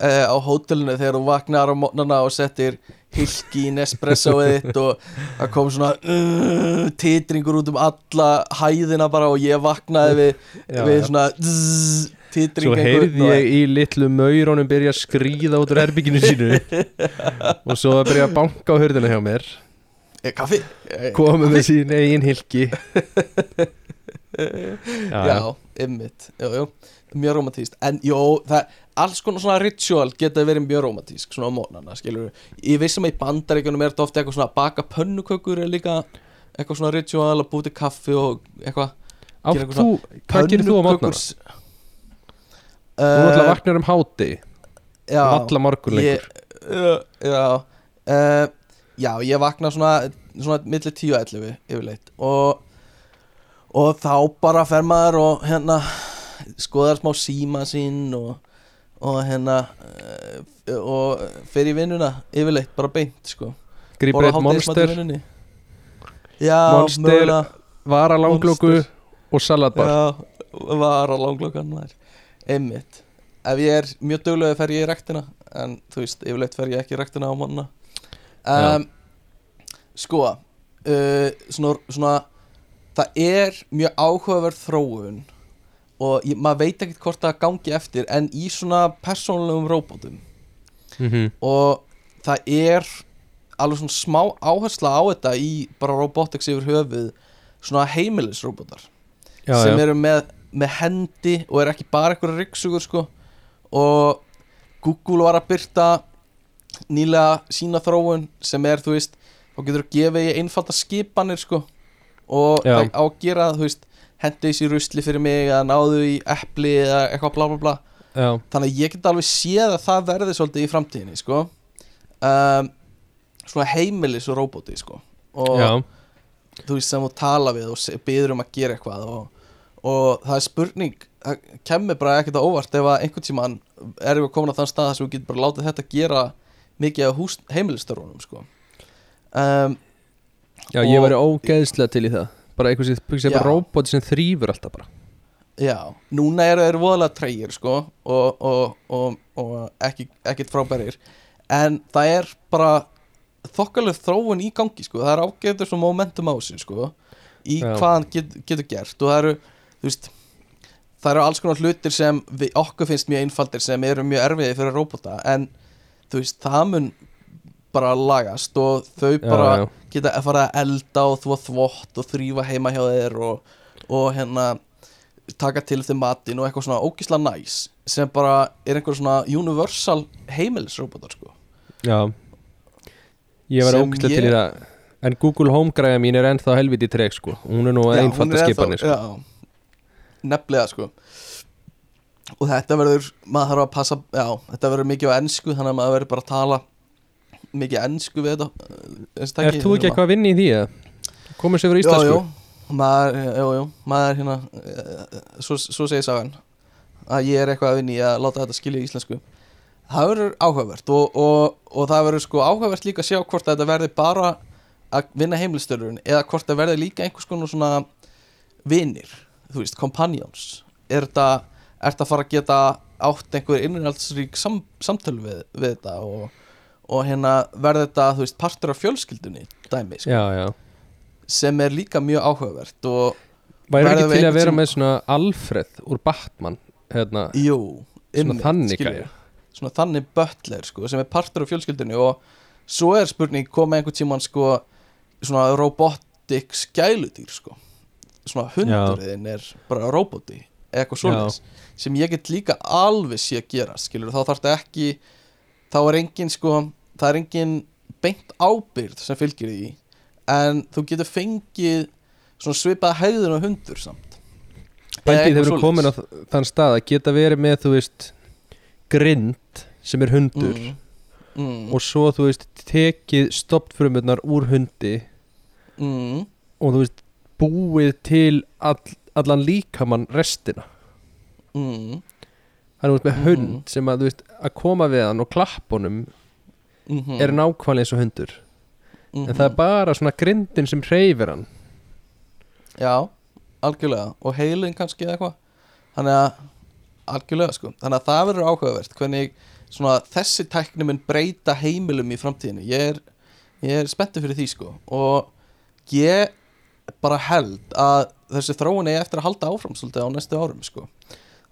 uh, á hótelinu þegar þú vaknar á mótnana og settir hilki í Nespressoið þitt og það kom svona uh, titringur út um alla hæðina bara og ég vaknaði við, Já, við já. svona zzz, titring Svo heyrði ég í litlu maurónum byrja að skríða út úr herbygginu sínu. Og svo að byrja að banka á hörðina hjá mér. Eh, Kaffi? Eh, komið með sín eigin hilki Já, já, ymmit Jú, jú, mjög romantíst En jú, það, alls konar svona ritual geta verið mjög romantísk Svona á mónana, skilur Ég vissum að í bandaríkjunum er þetta ofta eitthvað svona að Baka pönnukökur er líka Eitthvað svona ritual að búti kaffi og eitthvað. Hvað gerir þú á? Pönnukökur- Þú náttúrulega Eh, vaknar um háti Já, Alla morgun lengur ég, uh, Já. Uh, Já, ég vakna svona Svona milli 10 og 11 yfirleitt. Og Og þá bara fer maður og hérna Skoðar smá síma sín Og, og hérna uh, Og fer í vinnuna Yfirleitt, bara beint sko. Borða eitt monster. Já, Monster, mögulega. vara langlóku Monster. og salatbar. Já, var á langlokan maður. Einmitt. Ef ég er mjög duglega fer ég í rektina En þú veist, yfirleitt fer ég ekki í rektina á manna um, Sko uh, svona, svona Það er mjög áhugaverð þróun Og ég, maður veit ekkert hvort það gangi eftir En í svona persónulegum róbótum Mhm. Og það er alveg svona smá áhersla á þetta Í bara robotics yfir höfuð Svona heimilisróbótar sem já. eru með, með hendi og er ekki bara eitthvað ryggsugur sko og Google var að byrta nýlega sína þróun sem er þú veist þá getur þú gefið í einfalda skipanir sko og á að gera þú veist hendi þessi rusli fyrir mig eða náðu í epli eða eitthvað bla bla bla. Já, þannig að ég get alveg séð að það verði svolítið í framtíðinni sko. Um, svona heimilis og roboti sko. Og já, þú veist sem þú tala við og biður um að gera eitthvað og, og það er spurning það kemur bara ekkert á óvart ef að einhvern tímann erum við komin á þann stað þar sem við getum bara látið þetta gera mikið hús, heimilistörunum sko. Um, já, ég væri ógeðslega til í það bara eitthvað sem, sem Já. bara robot sem þrýfur alltaf bara. Já, núna eru þeir voðalega treyir sko og, og, og, og ekki, ekkert frábærir. En það er bara þokkalega þróun í gangi sko. Það er ágæður svo momentum á sig sko í Já. hvað hann get, getur gert. Og það eru, þú veist það eru alls konar hlutir sem við, okkur finnst mjög einfaldir sem eru mjög erfiði fyrir robota. En þú veist, það mun bara lagast og þau bara já. geta að fara að elda og þvó þvott og þrýfa heima hjá þeir og, og hérna taka til þeim matinn og eitthvað svona ógisla næs sem bara er einhver svona universal heimilisrobotar sko. Já. Ég Sem ógeðslega ég- til það. En Google Home græða mín er ennþá helviti treg sko. Hún er nú Já, einfalda skipanir sko. já, nefnilega sko. Og þetta verður maður þarf að passa, já, þetta verður mikið á ennsku þannig að maður verður bara að tala mikið ennsku við þetta eh, er þú ekki eitthvað að vinna í því að komur sér fyrir Jú, íslensku? jú, maður, jú, jú, maður hérna eh, svo, svo segir sagan að ég er eitthvað að vinna í að láta þetta skilja í íslensku. Það verður áhugavert og, og, og það verður sko áhugavert líka að sjá hvort að þetta verði bara að vinna heimilistörun eða hvort það verði líka einhvers konar svona vinir, þú veist, companions. Er þetta, að fara að geta átt einhver innhaldsrík sam, samtölu við, við þetta og, og hérna verði þetta, þú veist, partur af fjölskyldunni dæmi, sko. Já, já. Sem er líka mjög áhugavert og væri ekki til að vera tíma- með svona Alfred úr Batman hérna, jú, svona þannig svona þannig butler sko, sem er partur af fjölskyldunni og svo er spurning koma einhvern tímann sko, svona robotic skæludýr sko. svona hundurinn er bara roboti eitthvað svoleiðis sem ég get líka alveg sé að gera skilur þá þarf þetta ekki þá er engin sko það er engin beint ábyrgð sem fylgir því en þú getur fengið svona svipað hegðun og hundur samt Bændið hefur svoleiðis. komin á þann stað að geta verið með, þú veist, grind sem er hundur mm. Mm. og svo, þú veist, tekið stoppfrumurnar úr hundi Mm. og þú veist búið til all, allan líkamann restina mm, hann er út með Mhm. hund sem að þú veist að koma við hann og klappa mm er nákvæmlega eins og hundur. En það er bara svona grindin sem hreyfir hann. Já, algjörlega. Og heilin kannski eða eitthvað. Þannig að, algjörlega sko. Þannig að það verður áhugavert hvernig svona þessi tækni mun breyta heimilum í framtíðinu Ég er, ég er spenntið fyrir því sko. Og ég bara held að þessi þróun eigi eftir að halda áfram svolítið á næstu árum sko.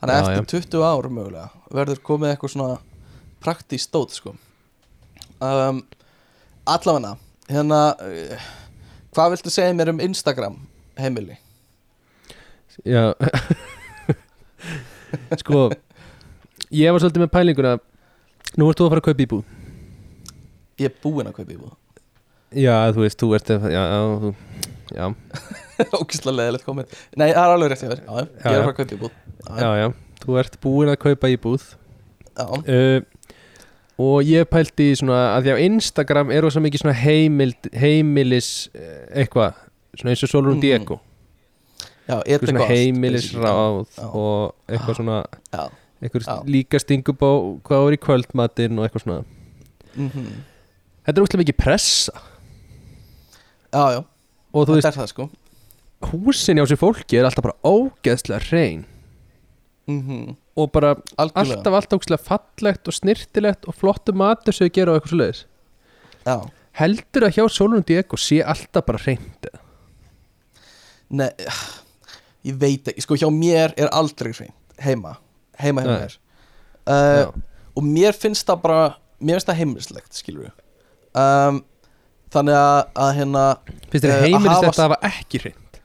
Þannig að Já, eftir 20 ár mögulega verður komið eitthvað svona praktískt stóð sko um, Allavega hérna uh, hvað viltu segja mér um Instagram heimili? já. Sko ég var svolítið með pælinguna nú ert þú að fara að kaupa íbúð. Ég er búinn að kaupa íbúð. Já þú veist, þú ert já, já, þú, já, Ógislega leðilegt komið Nei, það er alveg rétt þér. Já, ég er já. að fara að kaupa íbúð. Já, já. Þú ert búin að kaupa íbúð. Já. uh, og ég pælti svona að því á Instagram er rosa mikið svona heimild, heimilis eh, eitthvað, svona eins og Solrún Mhm. Diego. Já eitthvað svona heimilisráð og eitthvað svona Já, eitthvað Já. líka stingub á hvað er í kvöldmatinn og eitthvað svona. Mm þetta er útlega mikið pressa. Já, já. Þetta er það sko. húsin hjá sér fólki er alltaf bara ógeðslega hrein mm og bara Algjörlega. alltaf alltaf ógeðslega fallegt og snirtilegt og flottu matur sem þau gera og eitthvað svo leiðis heldur að hjá Solrún Diego sé alltaf bara eða? nei Ég veit ekki, sko hjá mér er aldrei hreint Heima, heima hjá Nei. mér. Uh. Og mér finnst það bara Mér finnst það heimilislegt, skilur við um, Þannig að, að hérna finnst þér Eh, að heimilist hafa- þetta að hafa ekki hreint?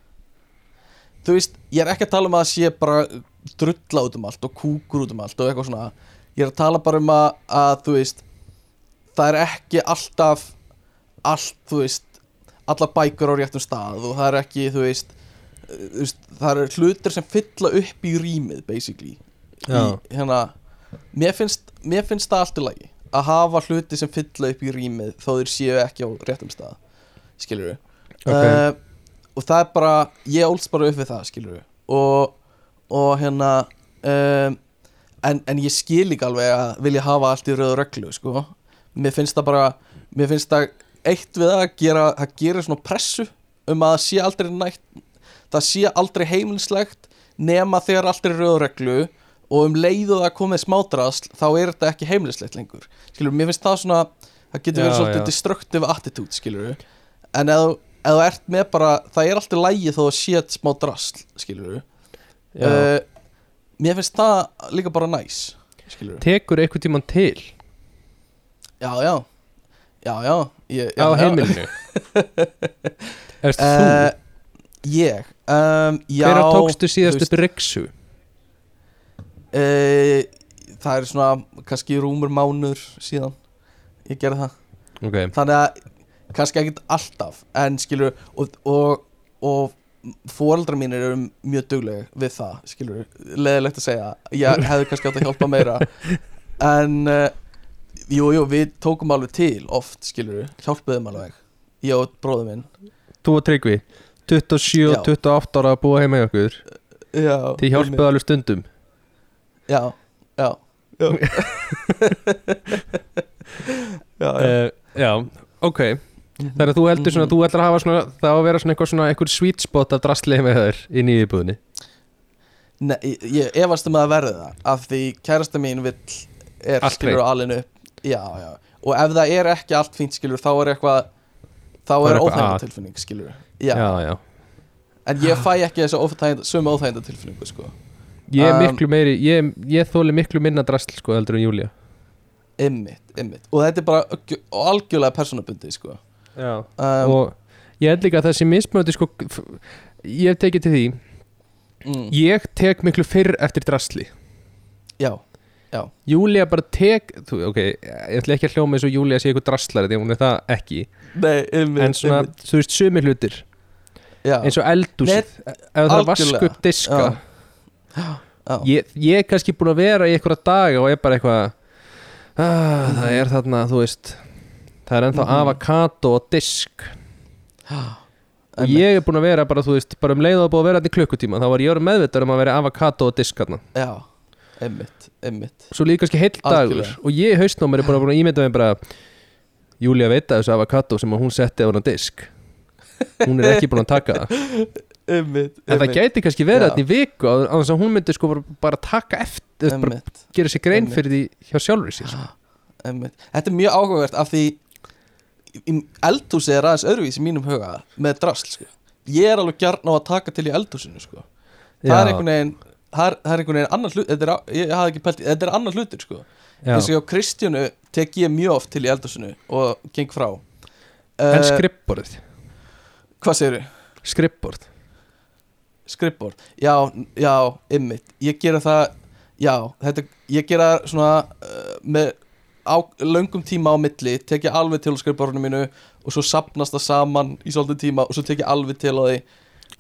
Þú veist, ég er ekki að tala um að það sé bara drulla út um allt og kúkur út um allt og eitthvað svona. Ég er að tala bara um að, að þú veist það er ekki alltaf allt, þú veist allar bækur á réttum stað og það er ekki, þú veist, uh, þú veist það eru hlutir sem fylla upp í rýmið basically. Í, hérna, mér finnst, mér finnst það allt í lagi að hafa hluti sem fylla upp í rýmið þó þeir séu ekki á réttum stað skilur við Ok. og það er bara ég ólst bara upp við það skilur við og, og hérna um, en, en ég skil líka alveg að vilja hafa allt í rauðu reglu sko. mér finnst það bara mér finnst það eitt við að gera það gerir svona pressu um að það sé aldrei nætt það sé aldrei heimilslegt nema þegar allt er í rauðu reglu og um leiðu það komið smádrasl þá er þetta ekki heimilislegt lengur skilur, mér finnst það svona það getur Já, verið svolítið já. destructive attitude skilur en ef, þú- ert með bara það er alltaf lægi þó að sé smá drasl skilur. Uh, mér finnst það líka bara næs skilur tekur eitthvað tíman til? Já já. Já já, ég, já á já. heimilinu? Erst þú? Eh, ég. Um, já, Hver að tókstu þú síðast veist, upp riksu? eh, það er svona kannski rúmur mánur síðan ég gerði það. Ok, þannig að kannski ekkert alltaf en skilur og, og, og fóreldrar mínir eru mjög dugleg við það skilur, leðilegt að segja ég hefði kannski átt að hjálpa meira. En uh, jú, jú, við tókum alveg til oft skilur, hjálpuðum alveg. Ég og bróður minn. Þú og Tryggvi 27 og Já. 28 ára að búa heima í okkur. Já, Þið hjálpuðu alveg stundum. Já, já, já. já, já. uh, Já, ok Þannig að þú heldur svona, þú heldur að hafa svona það á að vera svona eitthvað svona eitthvað sweet spot af drastli heima þér í nýju búðinni Nei, ég- efast um að það verði það af því kærasta mín vill er Allt skilur hreint. alinu já, já. og ef það er ekki allt fínt skilur þá er eitthvað þá er er eitthvað óþægenda að. tilfinning skilur já. Já, já en ég fæ ekki þessu óþægenda, sömu óþægenda tilfinningu sko. Ég er Um, miklu meiri, ég, ég þóli miklu minna drastl sko heldur en Júlia ymmit, ymmit og þetta er bara og algjörlega persónabundi sko. Já. Um, Og ég held líka að þessi mismöndi sko Ég hef tekið til því. Mm, Ég tek miklu fyrr eftir drastli já, Júlia bara tek þú, Ok, ég ætla ekki að hljóma eins og Júlia sé eitthvað drastlari því hún er það ekki. Nei, ymmit En svona, þú veist, sumi hlutir. Já, eins og eldúsið ef það er algjörlega. upp diska. Já. já, ég, ég er kannski búin að vera í einhverja daga og er bara eitthvað ah, það er þarna, þú veist það er ennþá Mhm. avokado og disk. Og ég er búin að vera bara, þú veist, bara um leið og búin að vera þetta í klukkutíma þá var ég orðið meðvitað um að vera avokado og disk þarna. Já, einmitt, einmitt. Svo líka kannski heill dagur. Algjörlega. og ég haustnámar er búin að, að ímynda mig bara Júlia veit að þessu avokado sem hún setti á hana disk. Hún er ekki búin að taka það. Einmitt, en það einmitt, gæti kannski verið þetta í viku á þess að hún myndi sko bara, taka eftir bara einmitt, gera sér grein Einmitt. fyrir því hjá sjálfur sér sko. einmitt. Þetta er mjög áhugavert af því eldhúsi er aðeins öðruvís í mínum huga með drasl sko. Ég er alveg gjarn á að taka til í eldhúsinu sko. Það er einhvern veginn Það er, er einhvern veginn annar hlut þetta er, er annar hlutur sko. Eins og Kristjánu tek ég mjög oft til í eldhúsinu og geng frá en Eh, skrippborð Hvað segirðu? skrippborð skrippbord já, já, ymmit ég gera það, já, þetta ég gera svona uh, með á, löngum tíma á milli tek ég alveg til á skrippbordinu mínu og svo sapnast það saman í svolítið tíma og svo tek ég alveg til á því.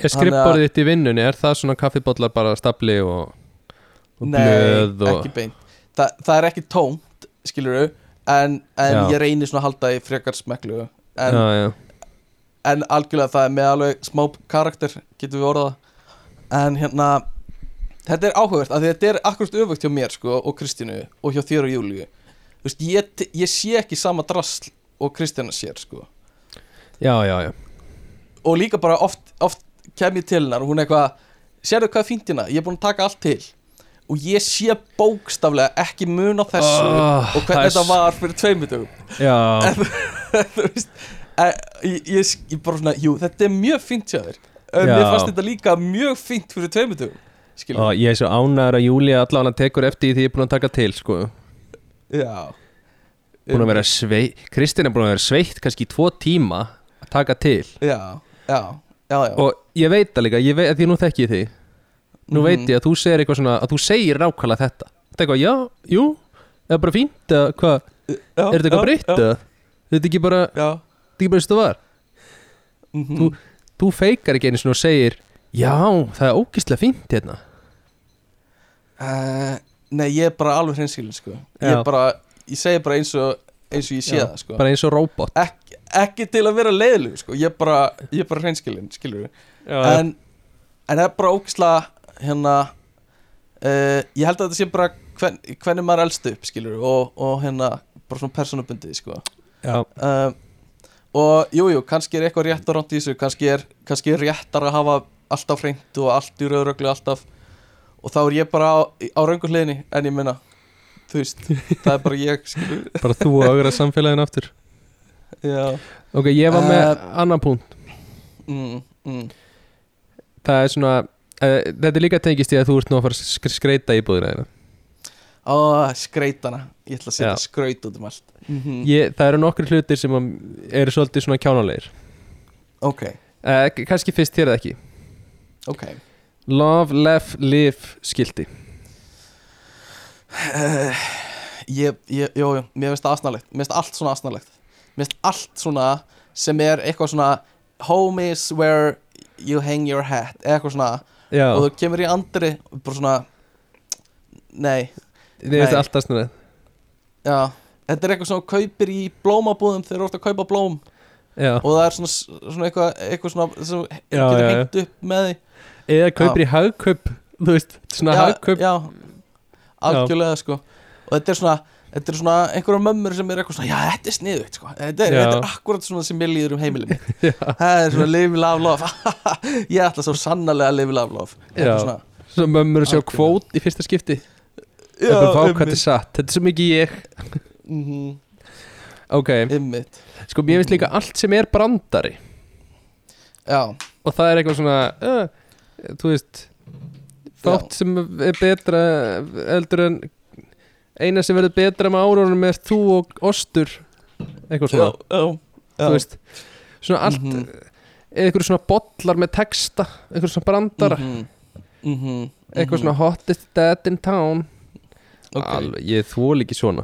Er skrippborðið þitt í vinnunni, er það svona kaffibóllar bara stapli og, og blöð og ekki beint. Þa, það er ekki tómt, skilur en, en ég reynir svona að halda í frekar smeklu. En, já, já. en algjörlega það er með alveg smá karakter getum við orðað. En hérna þetta er áhugavert að þetta er akkurat öfugt hjá mér sko, og Kristínu og hjá þér og Júlíu. Þú veist, ég, ég sé ekki sama drasl og Kristína sér sko. já, já, já. Og líka bara oft, oft kem ég til hennar og hún er eitthvað sérðu hvað er fínt hérna, ég er búin að taka allt til. Og ég sé bókstaflega ekki mun á þessu Oh, og hvernig er þetta var fyrir tveimutugum já, þú veist eh, ég, ég, ég bara svona, jú, þetta er mjög fínt En Já. mér fannst þetta líka mjög fínt fyrir tveimutugum skilur og ég er svo ánæður að Júlia allavega tekur eftir því ég er búin að taka til sko. Já. Búin að vera sveitt Kristinn er búin að vera sveitt kannski í tvo tíma að taka til. Já, já, já, já. og ég veit það líka, ég veit að því nú þekki ég því nú Mhm. veit ég að þú segir eitthvað svona að þú segir nákvæmlega þetta. Þetta er eitthvað, já, jú, það er bara fínt eða hvað, já, er þetta eitthvað breytt já, eða? Þetta er ekki bara, já, þetta er ekki bara eins og það var? Mhm. Þú- þú feikar ekki einu svona og segir já, það er ógislega fínt hérna. Uh, nei, ég er bara alveg hreinskilin sko. ég, er ég segi bara eins og eins og ég sé Já, það sko. bara eins og robot Ek, ekki til að vera leiðilug sko. ég er bara, ég er bara hreinskilin en, en það er bara ógislega hérna uh, ég held að þetta sé bara hvern, hvernig maður elst upp skilur og, og hérna bara svona persónubundið sko. já, uh, og jújú, jú, kannski er eitthvað rétt og ránt í þessu kannski er, kannski er réttar að hafa alltaf hreint og allt í rauðröglu alltaf og þá er ég bara á, á röngu hliðinni en ég minna þú veist, það er bara ég skilur bara þú og augra samfélagin aftur. Já, ok, ég var með Eh, annan punkt. mm, mm, það er svona, uh, þetta er líka tengist í að þú ert nú að fara að sk- skreita íbúðina á skreitana ég ætla að setja Já. skraut út um allt. Mm ég, það eru nokkri hlutir sem eru svolítið svona kjánulegir ok, uh, kannski fyrst þér eða ekki. Ok love, laugh, live skildi uh, ég, ég, jú, jú, mér finnst það asnalegt. Mér finnst allt svona asnalegt. Mér finnst allt svona sem er eitthvað svona home is where you hang your hat eitthvað svona. Já, og þú kemur í andri og bara svona nei, þið veist nei. alltaf svona já. Þetta er eitthvað svona þú kaupir í blómabúðum þegar þú ert að kaupa blóm. Já, og það er svona, svona eitthvað, eitthvað svona sem Já, getur já, já. hengt upp með því eða kaupir í hagkaup þú veist, svona já, hagkaup. já, algjörlega sko. Og þetta er svona Þetta er svona einhverja mömmur sem er eitthvað svona Já, þetta er sniðugt sko. Þetta er, Já. þetta er akkurat svona sem mér líður um heimilið mitt. Það er svona live, love, love. Ég ætla svo sannarlega love, love. Já. Eitthvað svona svo mömmur að sjá kvót í fyrsta skipti. Já, er þetta er þetta er svo mikið ég. Mhm, ok, Einmitt. Sko mér finnst líka allt sem er brandari. Já, og það er eitthvað svona uh, þú veist fátt sem er betra eldur en eina sem verður betra með árunum er þú og ostur eitthvað svona, já, já. þú veist svona allt, Mhm. eða eitthvað svona bollar með texta, eitthvað svona brandara. Mhm, mhm, eitthvað mhm. svona hottest dad in town. Ok. alveg, ég þól ekki svona.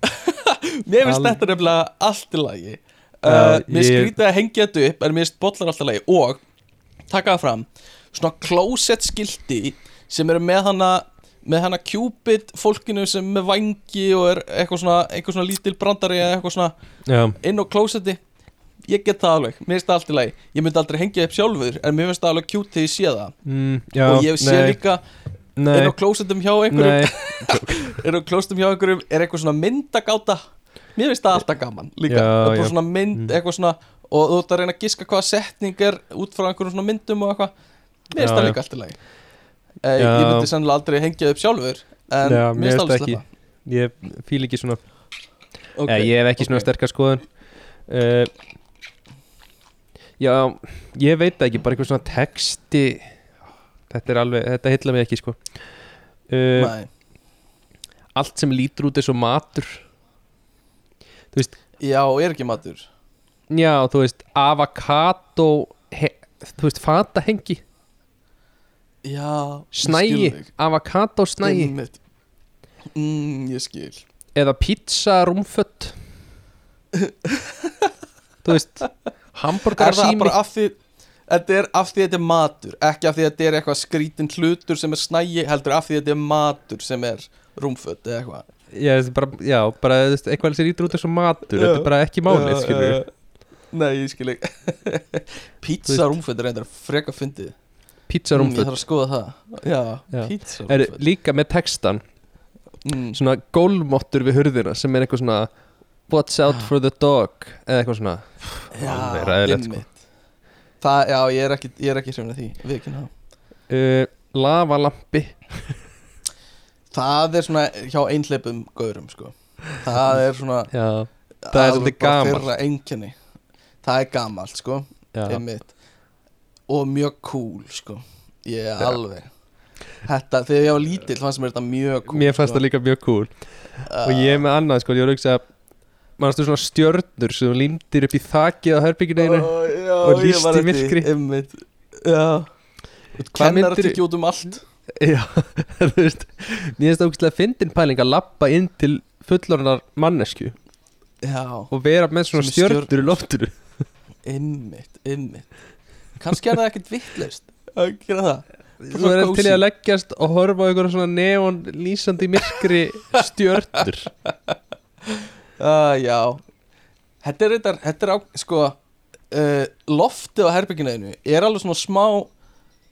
Mér finnst þetta nefnilega allt í lagi. Já, uh, Mér ég- skrítið að hengja þetta upp En mér finnst bollar allt í lagi. Og taka það fram Svona closet skilti Sem eru með hana Með hana Cupid fólkinu sem með vangi Og er eitthvað svona, eitthvað svona lítil brandari Eða eitthvað svona já, inn á closeti. Ég get það alveg, mér finnst það allt í lagi. Ég myndi aldrei hengja upp sjálfur En mér finnst það alveg cute þegar ég sé það. Mm, já, Og ég sé nei, líka, nei, er á klósetum hjá einhverjum. Er á klósetum hjá einhverjum Er eitthvað svona myndagáta. Mér finnst það alltaf gaman líka. Já, já. svona mynd, Mm. svona Og þú ert að reyna að giska hvaða setning er Út frá einhverjum svona myndum og eitthvað Mér finnst það líka allt í lagi eh, Ég Já. myndi sennilega aldrei hengja upp sjálfur En Já, mér finnst það ekki. sleppa ég fíl ekki svona Ok, okay, Ég hef ekki svona ok. sterkar skoðun uh, Já, ég veit ekki Bara eitthvað svona texti Þetta er alveg, þetta heilla mig ekki sko uh. Allt sem lítur út er svo matur Þú veist, Já, er ekki matur já, þú veist Avocado he, Þú veist, fatahengi Já, Snægi, avocado snægi mm, Ég skil. Eða pizza rúmfött Þú veist Hamburger Er sími. Þetta er af því þetta er matur Ekki af því þetta er eitthvað skrítin hlutur sem er snægi Heldur af því þetta er matur sem er rúmföt eða eitthvað. Já, er bara, já, bara eitthvað sem lítur út og matur Þetta er bara ekki málið, skilur. Nei, ég skil ekki. Pizza veist- rúmföt er reyndar freka fyndið Pizza Mm, Ég þarf að skoða það. Já, Já. pizza er rúmföt líka með textan. Mm. Svona gólmottur við hurðina Sem er eitthvað svona What's out for the dog Eða eitthvað svona. Já, ræðilegt, sko. Það, já, ég er ekki, ég er ekki af því Við ekki ná uh, Lavalampi. Það er svona hjá einhleipum gaurum, sko. Það er svona Já, Það er svolítið gamalt. Það er gamalt sko. Einmitt. Og mjög cool sko. Ég er Já. alveg. Þetta, þegar ég var lítill fannst mér þetta mjög cool Mér fannst það líka mjög cool. Og ég er með annað, sko, ég var að hugsa Manstu svona stjörnur sem þú límdir upp í þakið á herbygginu einu og og lýst í myrkri. Já. Kennar þetta ekki út um allt. Já, þú veist Mér finnst það ógæslega fyndin pæling að lappa inn til fullorðnar mannesku Já, og vera með svona stjörnur í loftinu. Einmitt, einmitt Kannski er það ekkert vittlaust að gera það. Þú er til í að leggjast og horfa á einhverja svona neon lýsandi myrkri stjörnur. Uh, Já. Þetta er, þetta, þetta er á, sko uh, Loftið á herbygginaðinu Er alveg svona smá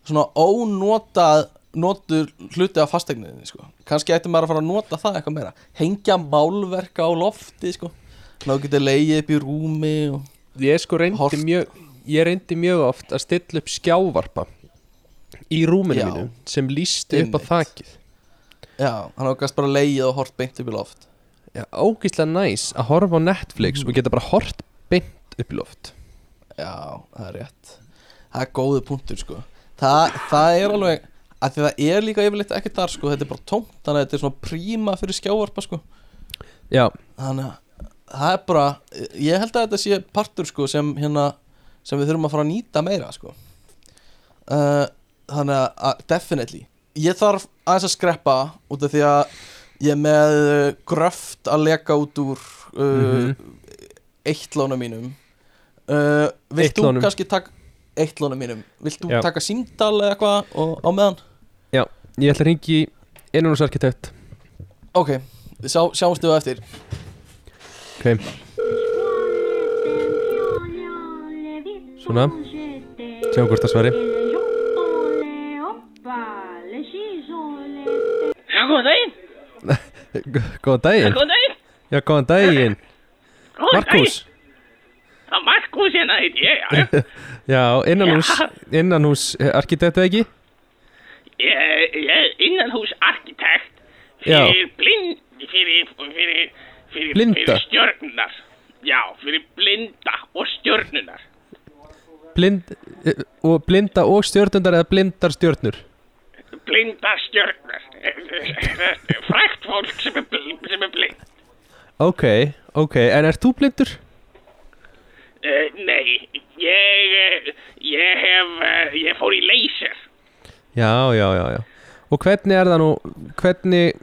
Svona ónotað Notur hluti af fastegniðinu sko. Kannski ætti maður að fara að nota það eitthvað meira. Hengja málverka á lofti sko. Ná getur leiðið upp í rúmi og... Ég sko reyndi mjög Ég reyndi mjög oft að stilla upp skjávarpa í rúminu Já. mínu sem lýsti upp á Einmitt. þakið. Já, hann ákast bara leiðið og hort beint upp í loft. Já, ógíslega næs að horfa á Netflix og geta bara hort beint upp í loft. Já, það er rétt. Það er góðu punktur sko. Þa, Það er alveg að því það er líka yfirleitt ekki þar sko. Þetta er bara tómt Þannig að þetta er svona príma fyrir skjávarpa sko. Já, Þannig að það er bara Ég held að þetta sé partur sko sem hérna sem við þurfum að fara að nýta meira sko. Uh, Þannig að, definitely. Ég þarf aðeins að skreppa út af því að ég er með gröft að leka út úr uh, eittlónum mínum. Uh, Vilt þú kannski taka eittlónum mínum? Vilt þú taka símdal eða eitthvað á meðan? já, ég ætla að ringi innanúsarkitekt Ok, við sjá, sjáumst við á eftir. Ok, Svona. Sjáum hvort það svari. Já, góðan daginn. Góðan daginn. Góðan daginn. Já, góðan daginn. Markus Já, Markus hérna heit ég, já, innanhús. Innanhús eh, arkitekt eða ekki? Ég er innanhús arkitekt. Fyrir blind Fyrir, fyrir, fyrir stjörnunar Já, fyrir blinda og stjörnunar Blind, eh, og blinda og stjörnundar eða blindar stjörnur? Blinda stjörnunar Frækt fólk sem er, sem er blind. Ok, ok, en ert þú blindur? Uh, nei, ég, eh, ég hef, ég fór í laser. Já, já, já, já. Og hvernig er það nú, hvernig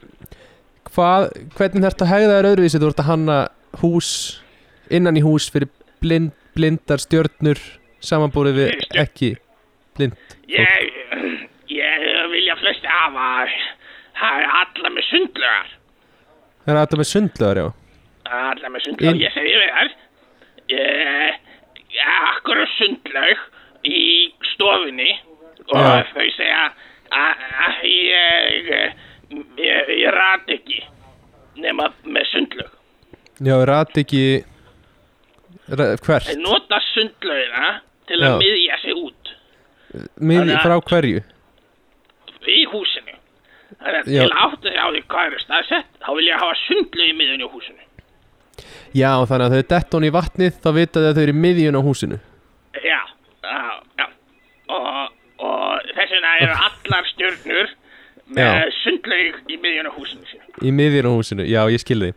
hvað, hvernig þarftu að hegða þér öðruvísi? Þú ert að hanna hús innan í hús fyrir blind, blindar stjörnur samanbúrið við ekki blind Ég, ég vilja flesti hafa, hafa alla með sundlögar Það er alltaf með sundlöðar, já Alla með sundlögar, Inn- ég segi við þær ég, akkur sundlaug í stofunni og Já. þau segja að að ég, ég, ég rat ekki nema með sundlaug. Já, rat ekki Hvert? Nota sundlaugina til Já. að miðja sig út Mið, Þannig að- frá hverju? í húsinu. Þannig að Já. til sig á því hvað er staðsett, þá vil ég hafa sundlaug í miðjunni á húsinu. Já, þannig að þau dett hún í vatnið þá vita þau að þau eru í miðjun á húsinu Já, já, já. Og, og þess vegna eru allar stjörnur með sundlaug í miðjunni á húsinu sínu. Í miðjun á húsinu, já, ég skil þig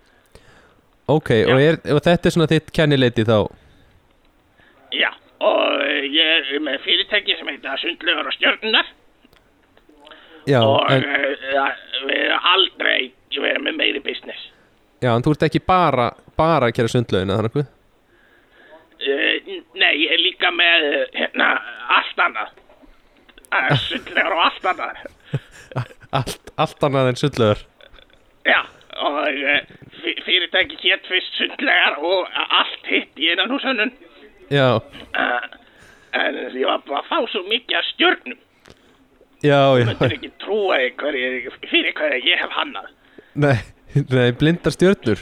Ok, og, er, og þetta er svona þitt kennileiti þá Já, og ég er með fyrirtæki sem heita Sundlaugar og Stjörnunar Já, og en, en, við erum aldrei verið með meiri business. já, en þú ert ekki bara bara að gera sundlaugina þannig að Uh, nei, ég er líka með hérna allt annað. Uh, sundlaugar og allt annað. allt, allt annað en sundlaugar Já, og fyrirtæki hétt fyrst sundlaugar og allt hitt í einan húsönnun. Já, Uh, en ég var bara að fá svo mikið af stjörnum. já, já Þetta er ekki trúa hverju, fyrir hverju ég hef hannað. Nei, nei, blindar stjörnur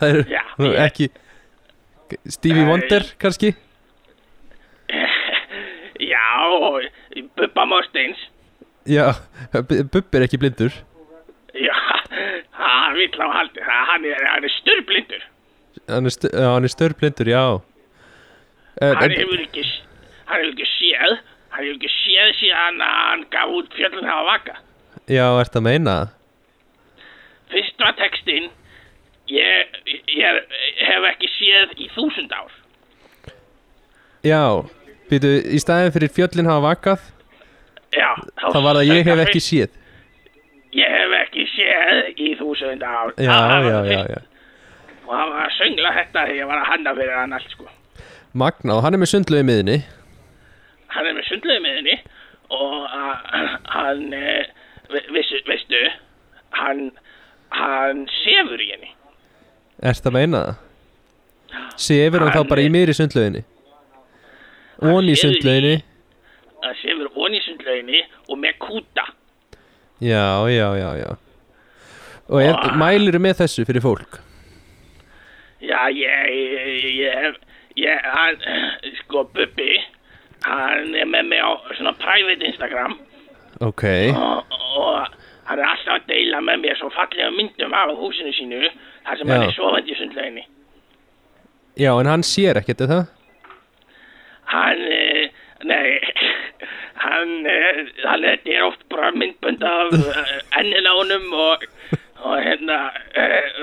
Það eru Já, ég- ekki Stevie Nei. Wonder kannski Já, Bubba Morsteins. Já, B- Bubbi er ekki blindur Já, hann vill á haldi hann er, er störblindur. Hann er, er störblindur, já Hann en, hefur ekki, hann hefur ekki séð, hann hefur ekki séð síðan að hann gaf út fjöllun hafa vaka. Já, ert að meina það? Fyrst var textinn, ég, ég hef ekki séð í þúsund ár. Já, býtu, í staðin fyrir fjöllin hafa vakað Já, Það var að ég hef ekki séð Ég hef ekki séð í þúsund ár. Já, Það já, það já, já Og hann var að söngla þetta þegar ég var að hanna fyrir hann allt, sko. Magna, og hann er með sundlegu í miðinni hann er með sundlega með henni og að hann ve- veistu, veistu hann hann sefur í henni. Ert að meina það? Sefur hann þá Hann bara í er- miðri sundleginni Onni í sundleginni hann sefur onni í sundleginni og með kúta. Já, já, já, já. Og er, Og- mæliru með þessu fyrir fólk? já ég ég, ég hef ég, hann, sko Bubbi hann er með mig á svona private Instagram Ok, og, og hann er alltaf að deila með mér svo fallega myndum af húsinu sínu þar sem Já. hann er sofandi í sundleginni já, en hann sér ekkert, er það? hann, eh, nei, hann, eh, hann, þetta er oft bara myndbönd af eh, honum og, og hérna,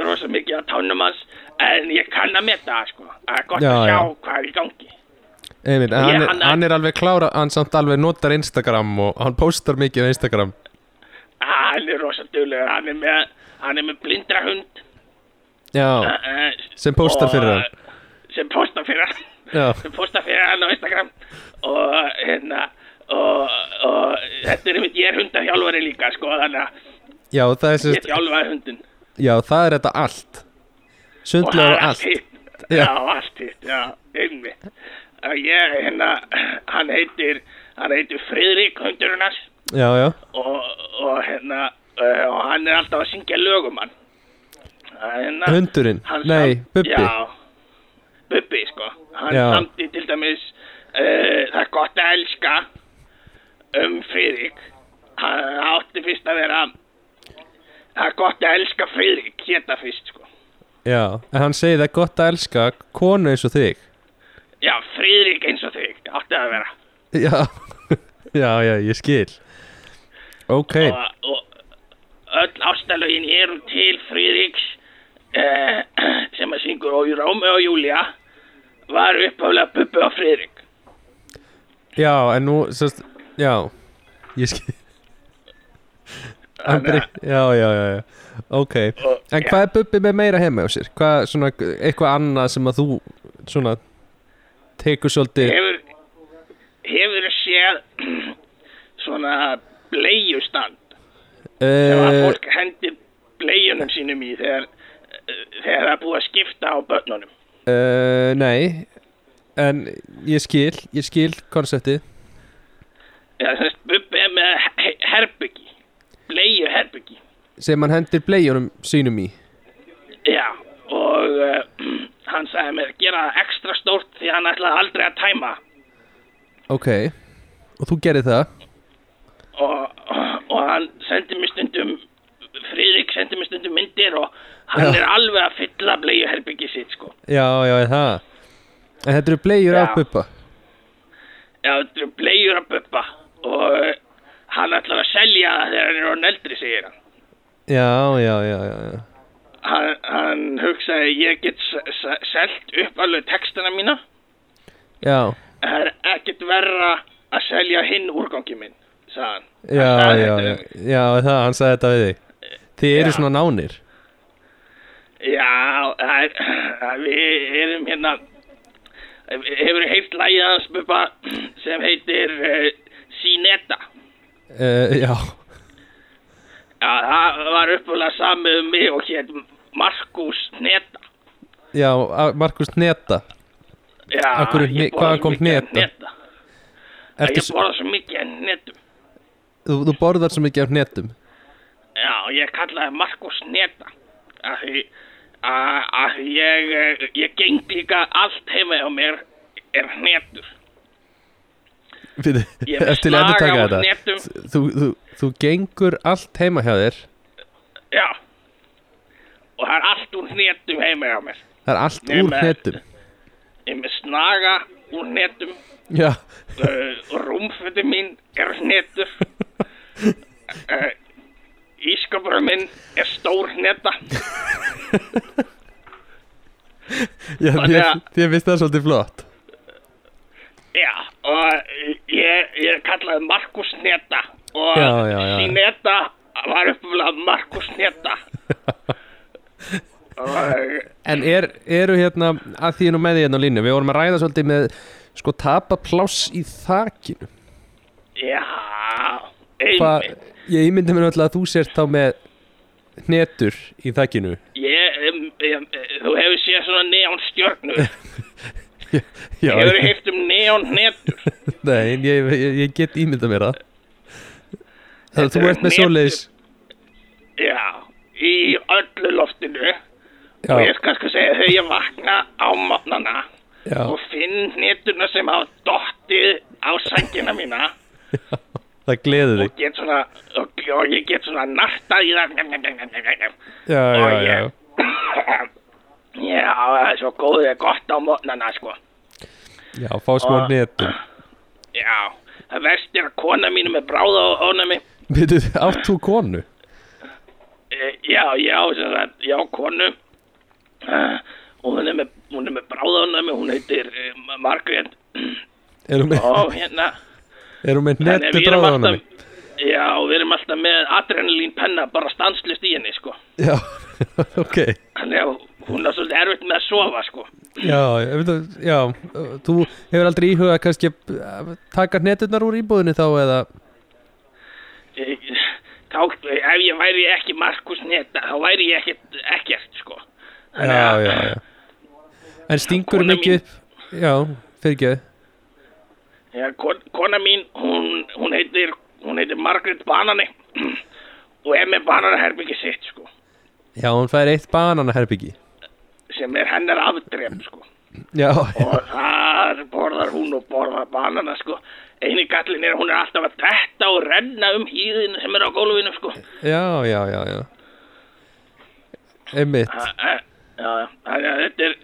rosa mikið af tánum hans, en ég kann að meta það, sko, það er gott Já, að sjá já. hvað er í gangi. Einmitt, en Ég- hann, er, hann er- hann er alveg klára Hann samt alveg notar Instagram og hann postar mikið á Instagram Hann er rosa duglegur, hann er með, hann er með blindra hund. Já, eh, sem postar fyrir hann Sem postar fyrir hann. Sem postar fyrir hann á Instagram og hérna, og, og þetta er mitt, ég er hundaþjálfari líka, sko, þannig að já, það er ég sérst þjálfaði hundin. Já, það er þetta allt Sundlegar og allt Já. allt hitt, já, einmitt. Ég, hérna, hann heitir hann heitir Friðrik hundurinn hans Já, já, og, og hérna uh, og hann er alltaf að syngja lögum hann. Hérna, hundurinn? Nei, Bubbi. Já, Bubbi, sko. Hann Já. samti til dæmis uh, það er gott að elska um Friðrik. Hann átti fyrst að vera það er gott að elska Friðrik hétta fyrst, sko Já, en hann segir það er gott að elska konu eins og þig. Já, Friðrik eins og þig, átti að vera. Já, já, já, ég skil. Ok, Og, og öll ástalögin eru til Friðriks eh, sem að syngur og Rómi og Júlia var upphaflega Bubbi og Friðrik. já, en nú sérst, Já, ég skil já, já, já, Ok, Og, en hvað er Bubbi með meira heima á sér? Hvað, svona, eitthvað annað sem að þú svona tekur svolítið Hefur, hefur séð svona bleiustand? Sem að uh, fólk hendir bleiunum sínum í þegar, þegar það er búið að skipta á börnunum. uh, Nei. En ég skil, ég skil konseptið Já, þess Bubbi er með he- herbyggi Bleiu herbyggi sem hann hendir bleiunum sínum í. Já, og uh, hann sagði mér að gera ekstra stórt því hann ætlaði aldrei að tæma. Ok, og þú gerir það? Og, og hann sendi mér stundum Friðrik sendi mér stundum myndir og hann Já. er alveg að fylla bleiu herbyggi sitt sko. Já, já, það? En þetta eru bleiur Já. af buppa Já, þetta eru bleiur að bubba og hann ætlar að selja það þegar hann er orðinn eldri, segir hann. Já, já, já, já, já. Hann, hann hugsaði, ég get s- s- selt upp alveg textana mína, Já, það er ekkert verra að selja hinn úrgangi minn, sagði hann. já, sagði já, já, já, það, hann sagði þetta við þig Þið eru Já. svona nánir Já, það er, það- við erum hérna, hefur heilt lægið hans bubba sem heitir uh, Sineta. Uh, Já, Já, það var uppfæðlega samið um mig og hétt Markus Neta. já, Markus Neta Já, hverju ég borða svo kom mikið af neta. Ég borða svo mikið af netum. þú, þú borðar svo mikið af netum Já, ég kallaði Markus Neta. Af því að ég, eh, ég geng líka allt heima hjá mér er hnetur. Fyrir, Ég er með Eftir að snaga taka þetta hnetum. þú, þú, þú gengur allt heima hjá þér Já. Og það er allt úr hnetum heima hjá mér. Það er allt úr með- netum Ég er með snaga úr hnetum. Já, Uh, rúmföti mín er hnetur. Uh, Ískapurum minn er stór hneta. já að- þér finnst það svolítið flott Já, og ég, ég kallaði Markus Neta og já. Sineta var uppfylgað Markus Neta. En er, eru hérna að því nú með því hérna á línu Við vorum að ræða svolítið með sko tapa pláss í þakinu. Já, Hva, Ég ímyndi mér náttúrulega að þú sért þá með hnetur í þakinu. Ég, em, þú hefur séð svona neon stjörnur Já, hefur ég, heift um neon hnetur. Nei, ég, ég, ég get ímyndað mér það. Það Þetta þú ert með svoleiðis já, í öllu loftinu. Já, og ég skal sko segja þegar ég vakna á mótnana já, og finn hnetuna sem hafa dottið á sængina mína það gleður þig. og get svona og, og ég get svona nartað í það. Já, já, Og já, ég- já, það er svo góðið gott á mótnana sko. Já, fá smá Og- hnetur já, það verst er að kona mínu með bráða og ónami Veitu, átt þú konu? e, já, já, sagt, já, konu. Uh, og hún er með, hún er með bráða ónami hún heitir uh, Margrét. Erum við, og hérna þannig að hnetu við erum bráðanami? alltaf já, við erum alltaf með adrenalín penna bara stanslist í henni sko. Já, ok hún er svolítið erfitt með að sofa sko. Já, ég veit að, já, þú hefur aldrei íhugað kannski að taka hneturnar úr íbúðinni þá eða? Ég- þá, ef ég væri ekki Markus Neta þá væri ég ekkert, ekkert sko. Þannig Já, já, já. En stingur mikið upp? Já, fyrir ekki. Já, kon, kona mín, hún, hún heitir, hún heitir Margaret Banani og er með bananaherbyggi sitt, sko, Já, hún fær eitt bananaherbyggi sem er hennar afdref, sko, Já, og þar borðar hún og borðar banana, sko, eini gallin er að hún er alltaf að detta og renna um hýðinu sem er á gólfinu, sko, já, já, já, já. Einmitt. Ha- eh, já, já, þetta er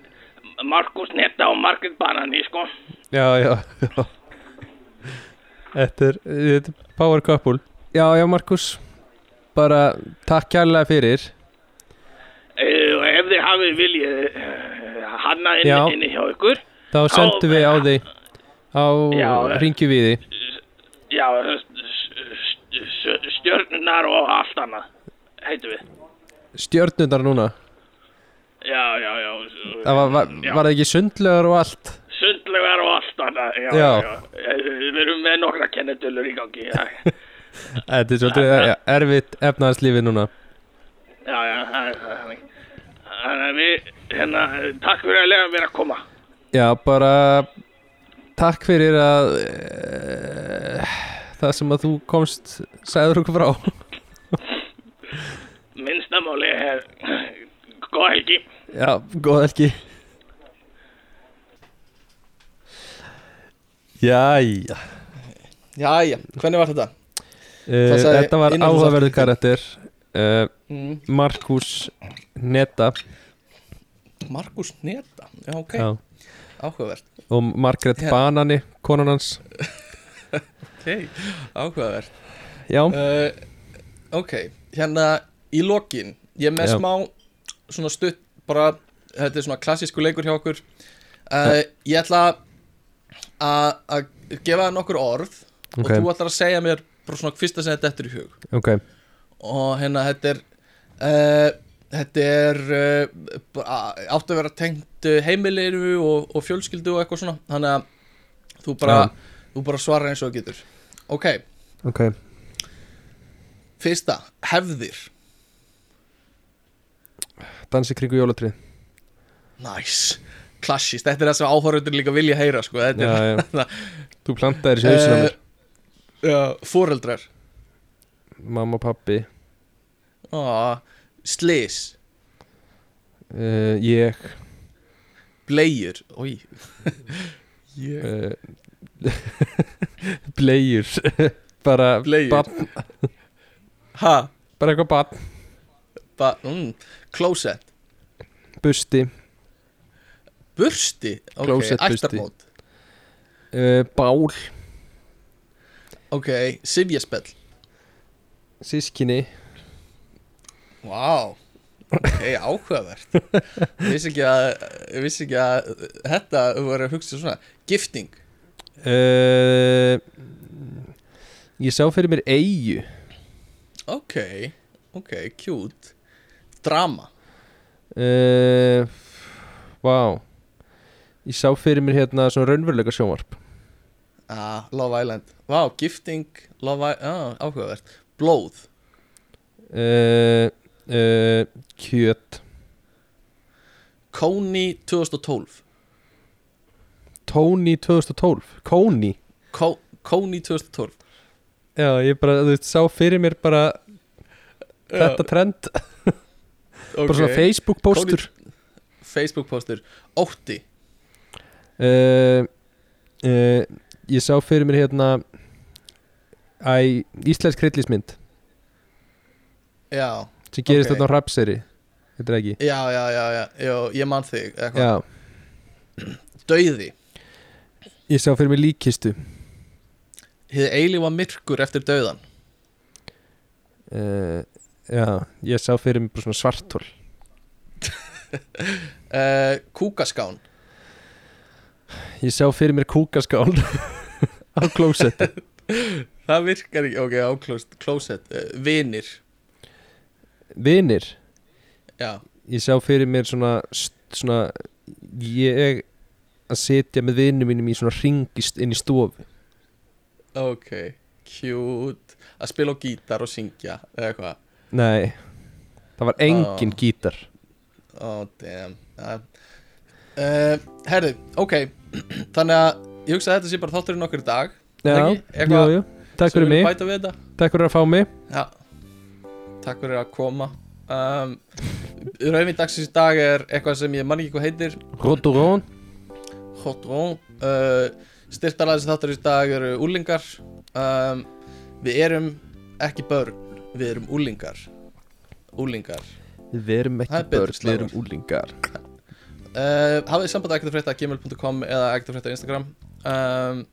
Markus Netta og Margaret Banani, sko, Já, já, já. Þetta er, þetta er power couple. Já, já, Markus. Bara takk kærlega fyrir. E, og ef þið hafið viljið uh, hanna inni, inni hjá ykkur, Þá sendum við á þig Á Já, ringjum við þig já, stjörnunar og allt annað, heitum við. Stjörnundar núna Já, já, já. Það var, var, var það ekki sundlegar og allt Sundlegar og allt annað, já, Já. já. já. Við erum með nokkra kennetölur í gangi, Þetta er svolítið erfitt efnaðarslífi núna já, já, það er það þannig. Að við, hérna, takk fyrir að lega mér að koma. Já, bara takk fyrir að uh, það sem að þú komst sagður okkur frá Minnstamáli er góð helgi. Já, góð helgi Jæja Jæja, hvernig var þetta? uh, sagði Þetta var áhugaverðu karakter uh, Mm. Markus Neta Markus Neta, já ok, já. áhugavert. Og Margaret Já. Banani konan hans. Ok, áhugavert. Já, uh, Ok, hérna í lokin Ég er með Já. smá svona stutt bara, þetta er svona klassísku leikur hjá okkur. Uh, Ég ætla að gefa þér nokkur orð Ok. og þú ætlar að segja mér bara svona fyrsta sem þetta eftir í hug. Ok og hérna þetta er uh, þetta er uh, bara- áttu að vera tengt uh, heimilinu og, og fjölskyldu og eitthvað svona. Þannig að þú bara, Já. þú bara svarar eins og þú getur. Ok, Ok, fyrsta, hefðir. Dansi kringu jólatrið nice, klassist, þetta er það sem áhörundur líka vilja heyra sko, þetta er já. Þú plantaðir þessi hausinn á mér. uh, foreldrar Mamma og pappi oh, slis, uh, Ég. Blegjur oi ég, uh, Blegjur Bara Bleiur. ha, Bara eitthvað barn. Ba, mm, closet. Busti. Bursti, ok, Klósettbursti. ættarmót. Uh, Bál. Ok, sifjaspell Sískinni Vá. Ok, áhugavert. Ég vissi ekki að vissi ekki að Þetta var að hugsa svona. Gifting. Uh, Ég sá fyrir mér eigu Ok Ok, cute. Drama. Uh, Vá. Ég sá fyrir mér hérna svona raunveruleika sjónvarp. Ah, Love Island. Vá, gifting Love Island ah, Áhugavert Blóð? Uh, uh, Kjöt. Kóni 2012 Tony 2012 Kóni Kó, Kóni 2012 Já, ég bara, þú veist, sá fyrir mér bara þetta trend. Okay. bara svona Facebook póstur. Facebook postur Ótti. Uh, uh, Ég sá fyrir mér hérna Æ, íslensk hryllismynd Já. Sem gerist Ok. þetta á Rapseri Þetta er ekki? Já, já, já, já. Jó, Ég man þig. Já, Dauði. Ég sá fyrir mér líkistu. Hið eilífa myrkur eftir dauðan uh, Já, ég sá fyrir mér bara svona svartól uh, Kúkaskán. Ég sá fyrir mér kúkaskál á klósetti Það virkar ekki, ok, á closet, closet. Uh, Vinir. Vinir? Já, Ég sá fyrir mér svona, svona Ég að sitja með vinum mínum í svona ringist inn í stofu. Ok, cute. Að spila á gítar og syngja eða eitthvað. Nei, það var engin Ó. gítar. Oh, damn uh, uh, Herðu, ok. Þannig að ég hugsa að þetta sé bara þátturinn okkur í dag. Já, Eitthvað jú, takk fyrir mig. Takk fyrir að fá mig. Já, takk fyrir að koma. Um, Rauðvinn dagsins í dag er eitthvað sem ég man ekki hvað heitir. Rodorón Hotron uh, Styrtalæðis þáttur í dag eru úlingar um, Við erum ekki börn Við erum úlingar Úlingar Við erum ekki er börn, við erum úlingar uh, Hafið samband að frétta gmail.com eða ekkert að frétta Instagram. Um,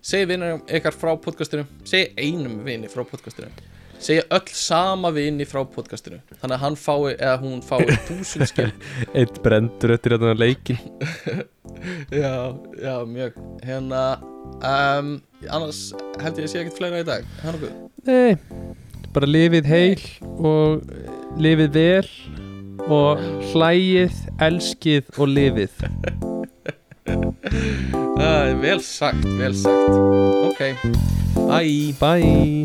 Segja vinnum ykkar frá podcastinu. Segja einum vini frá podcastinu. Segja öll sama vini frá podcastinu. Þannig að hann fái eða hún fái þúsund skil Eitt brendur eftir þetta leikin Já, já, mjög. Hérna um, Annars held ég að sé ekkert fleira í dag. Nokkuð Nei, bara lifið heil og lifið vel og hlægið, elskið og lifið uh, vel sagt, vel sagt. Ok, bye. Bye.